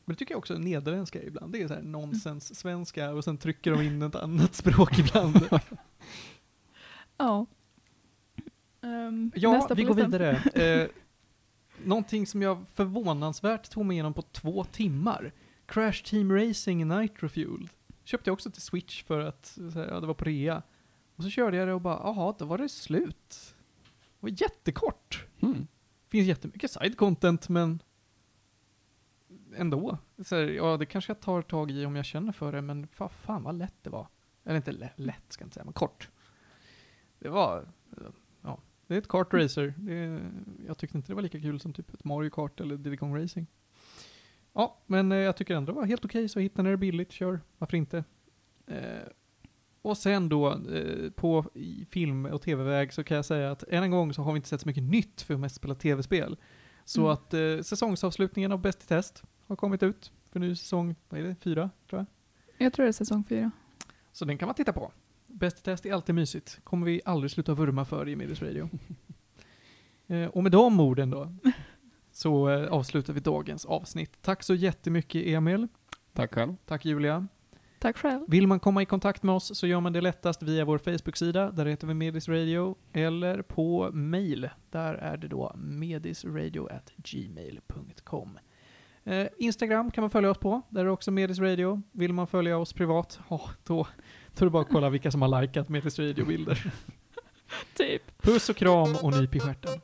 Men det tycker jag också nederländska är ibland. Det är så här nonsens-svenska och sen trycker de in ett annat [laughs] språk ibland. Ja. Ehm, Ja, vi går vidare. [laughs] Eh, någonting som jag förvånansvärt tog mig igenom på två timmar. Crash Team Racing Nitro Fuel. Köpte jag också till Switch för att så här, ja, det var på rea. Och så körde jag det och bara, jaha, då var det slut. Det var jättekort. Mm. Finns jättemycket side content, men ändå. Så här, ja, det kanske jag tar tag i om jag känner för det, men fa fan vad lätt det var. Eller inte lä- lätt, ska jag inte säga, men kort. Det var, ja, det är ett kartracer. Är, jag tyckte inte det var lika kul som typ ett Mario Kart eller Diddy Kong Racing. Ja, men eh, jag tycker ändå det var helt okej, så hittar ni det billigt, kör, varför inte? Eh, och sen då, eh, på film och tv-väg så kan jag säga att än en gång så har vi inte sett så mycket nytt för att mest spela tv-spel. Så Mm. att eh, säsongsavslutningen av Bäst i test har kommit ut för ny säsong, vad är det, fyra tror jag. Jag tror det är säsong fyra. Så den kan man titta på. Bäst i test är alltid mysigt. Kommer vi aldrig sluta vurma för i Midis Radio. [laughs] eh, och med de orden då, så eh, avslutar vi dagens avsnitt. Tack så jättemycket Emil. Tack själv. Tack Julia. Tack själv. Vill man komma i kontakt med oss så gör man det lättast via vår Facebook-sida, där heter vi Medis Radio, eller på mail, där är det då medisradio@gmail.com. Eh, Instagram kan man följa oss på, där är det också Medis Radio. Vill man följa oss privat, ja, då, då är det bara att kolla vilka som har likat Medis Radio-bilder. [laughs] Typ. Puss och kram och nyp i stjärten.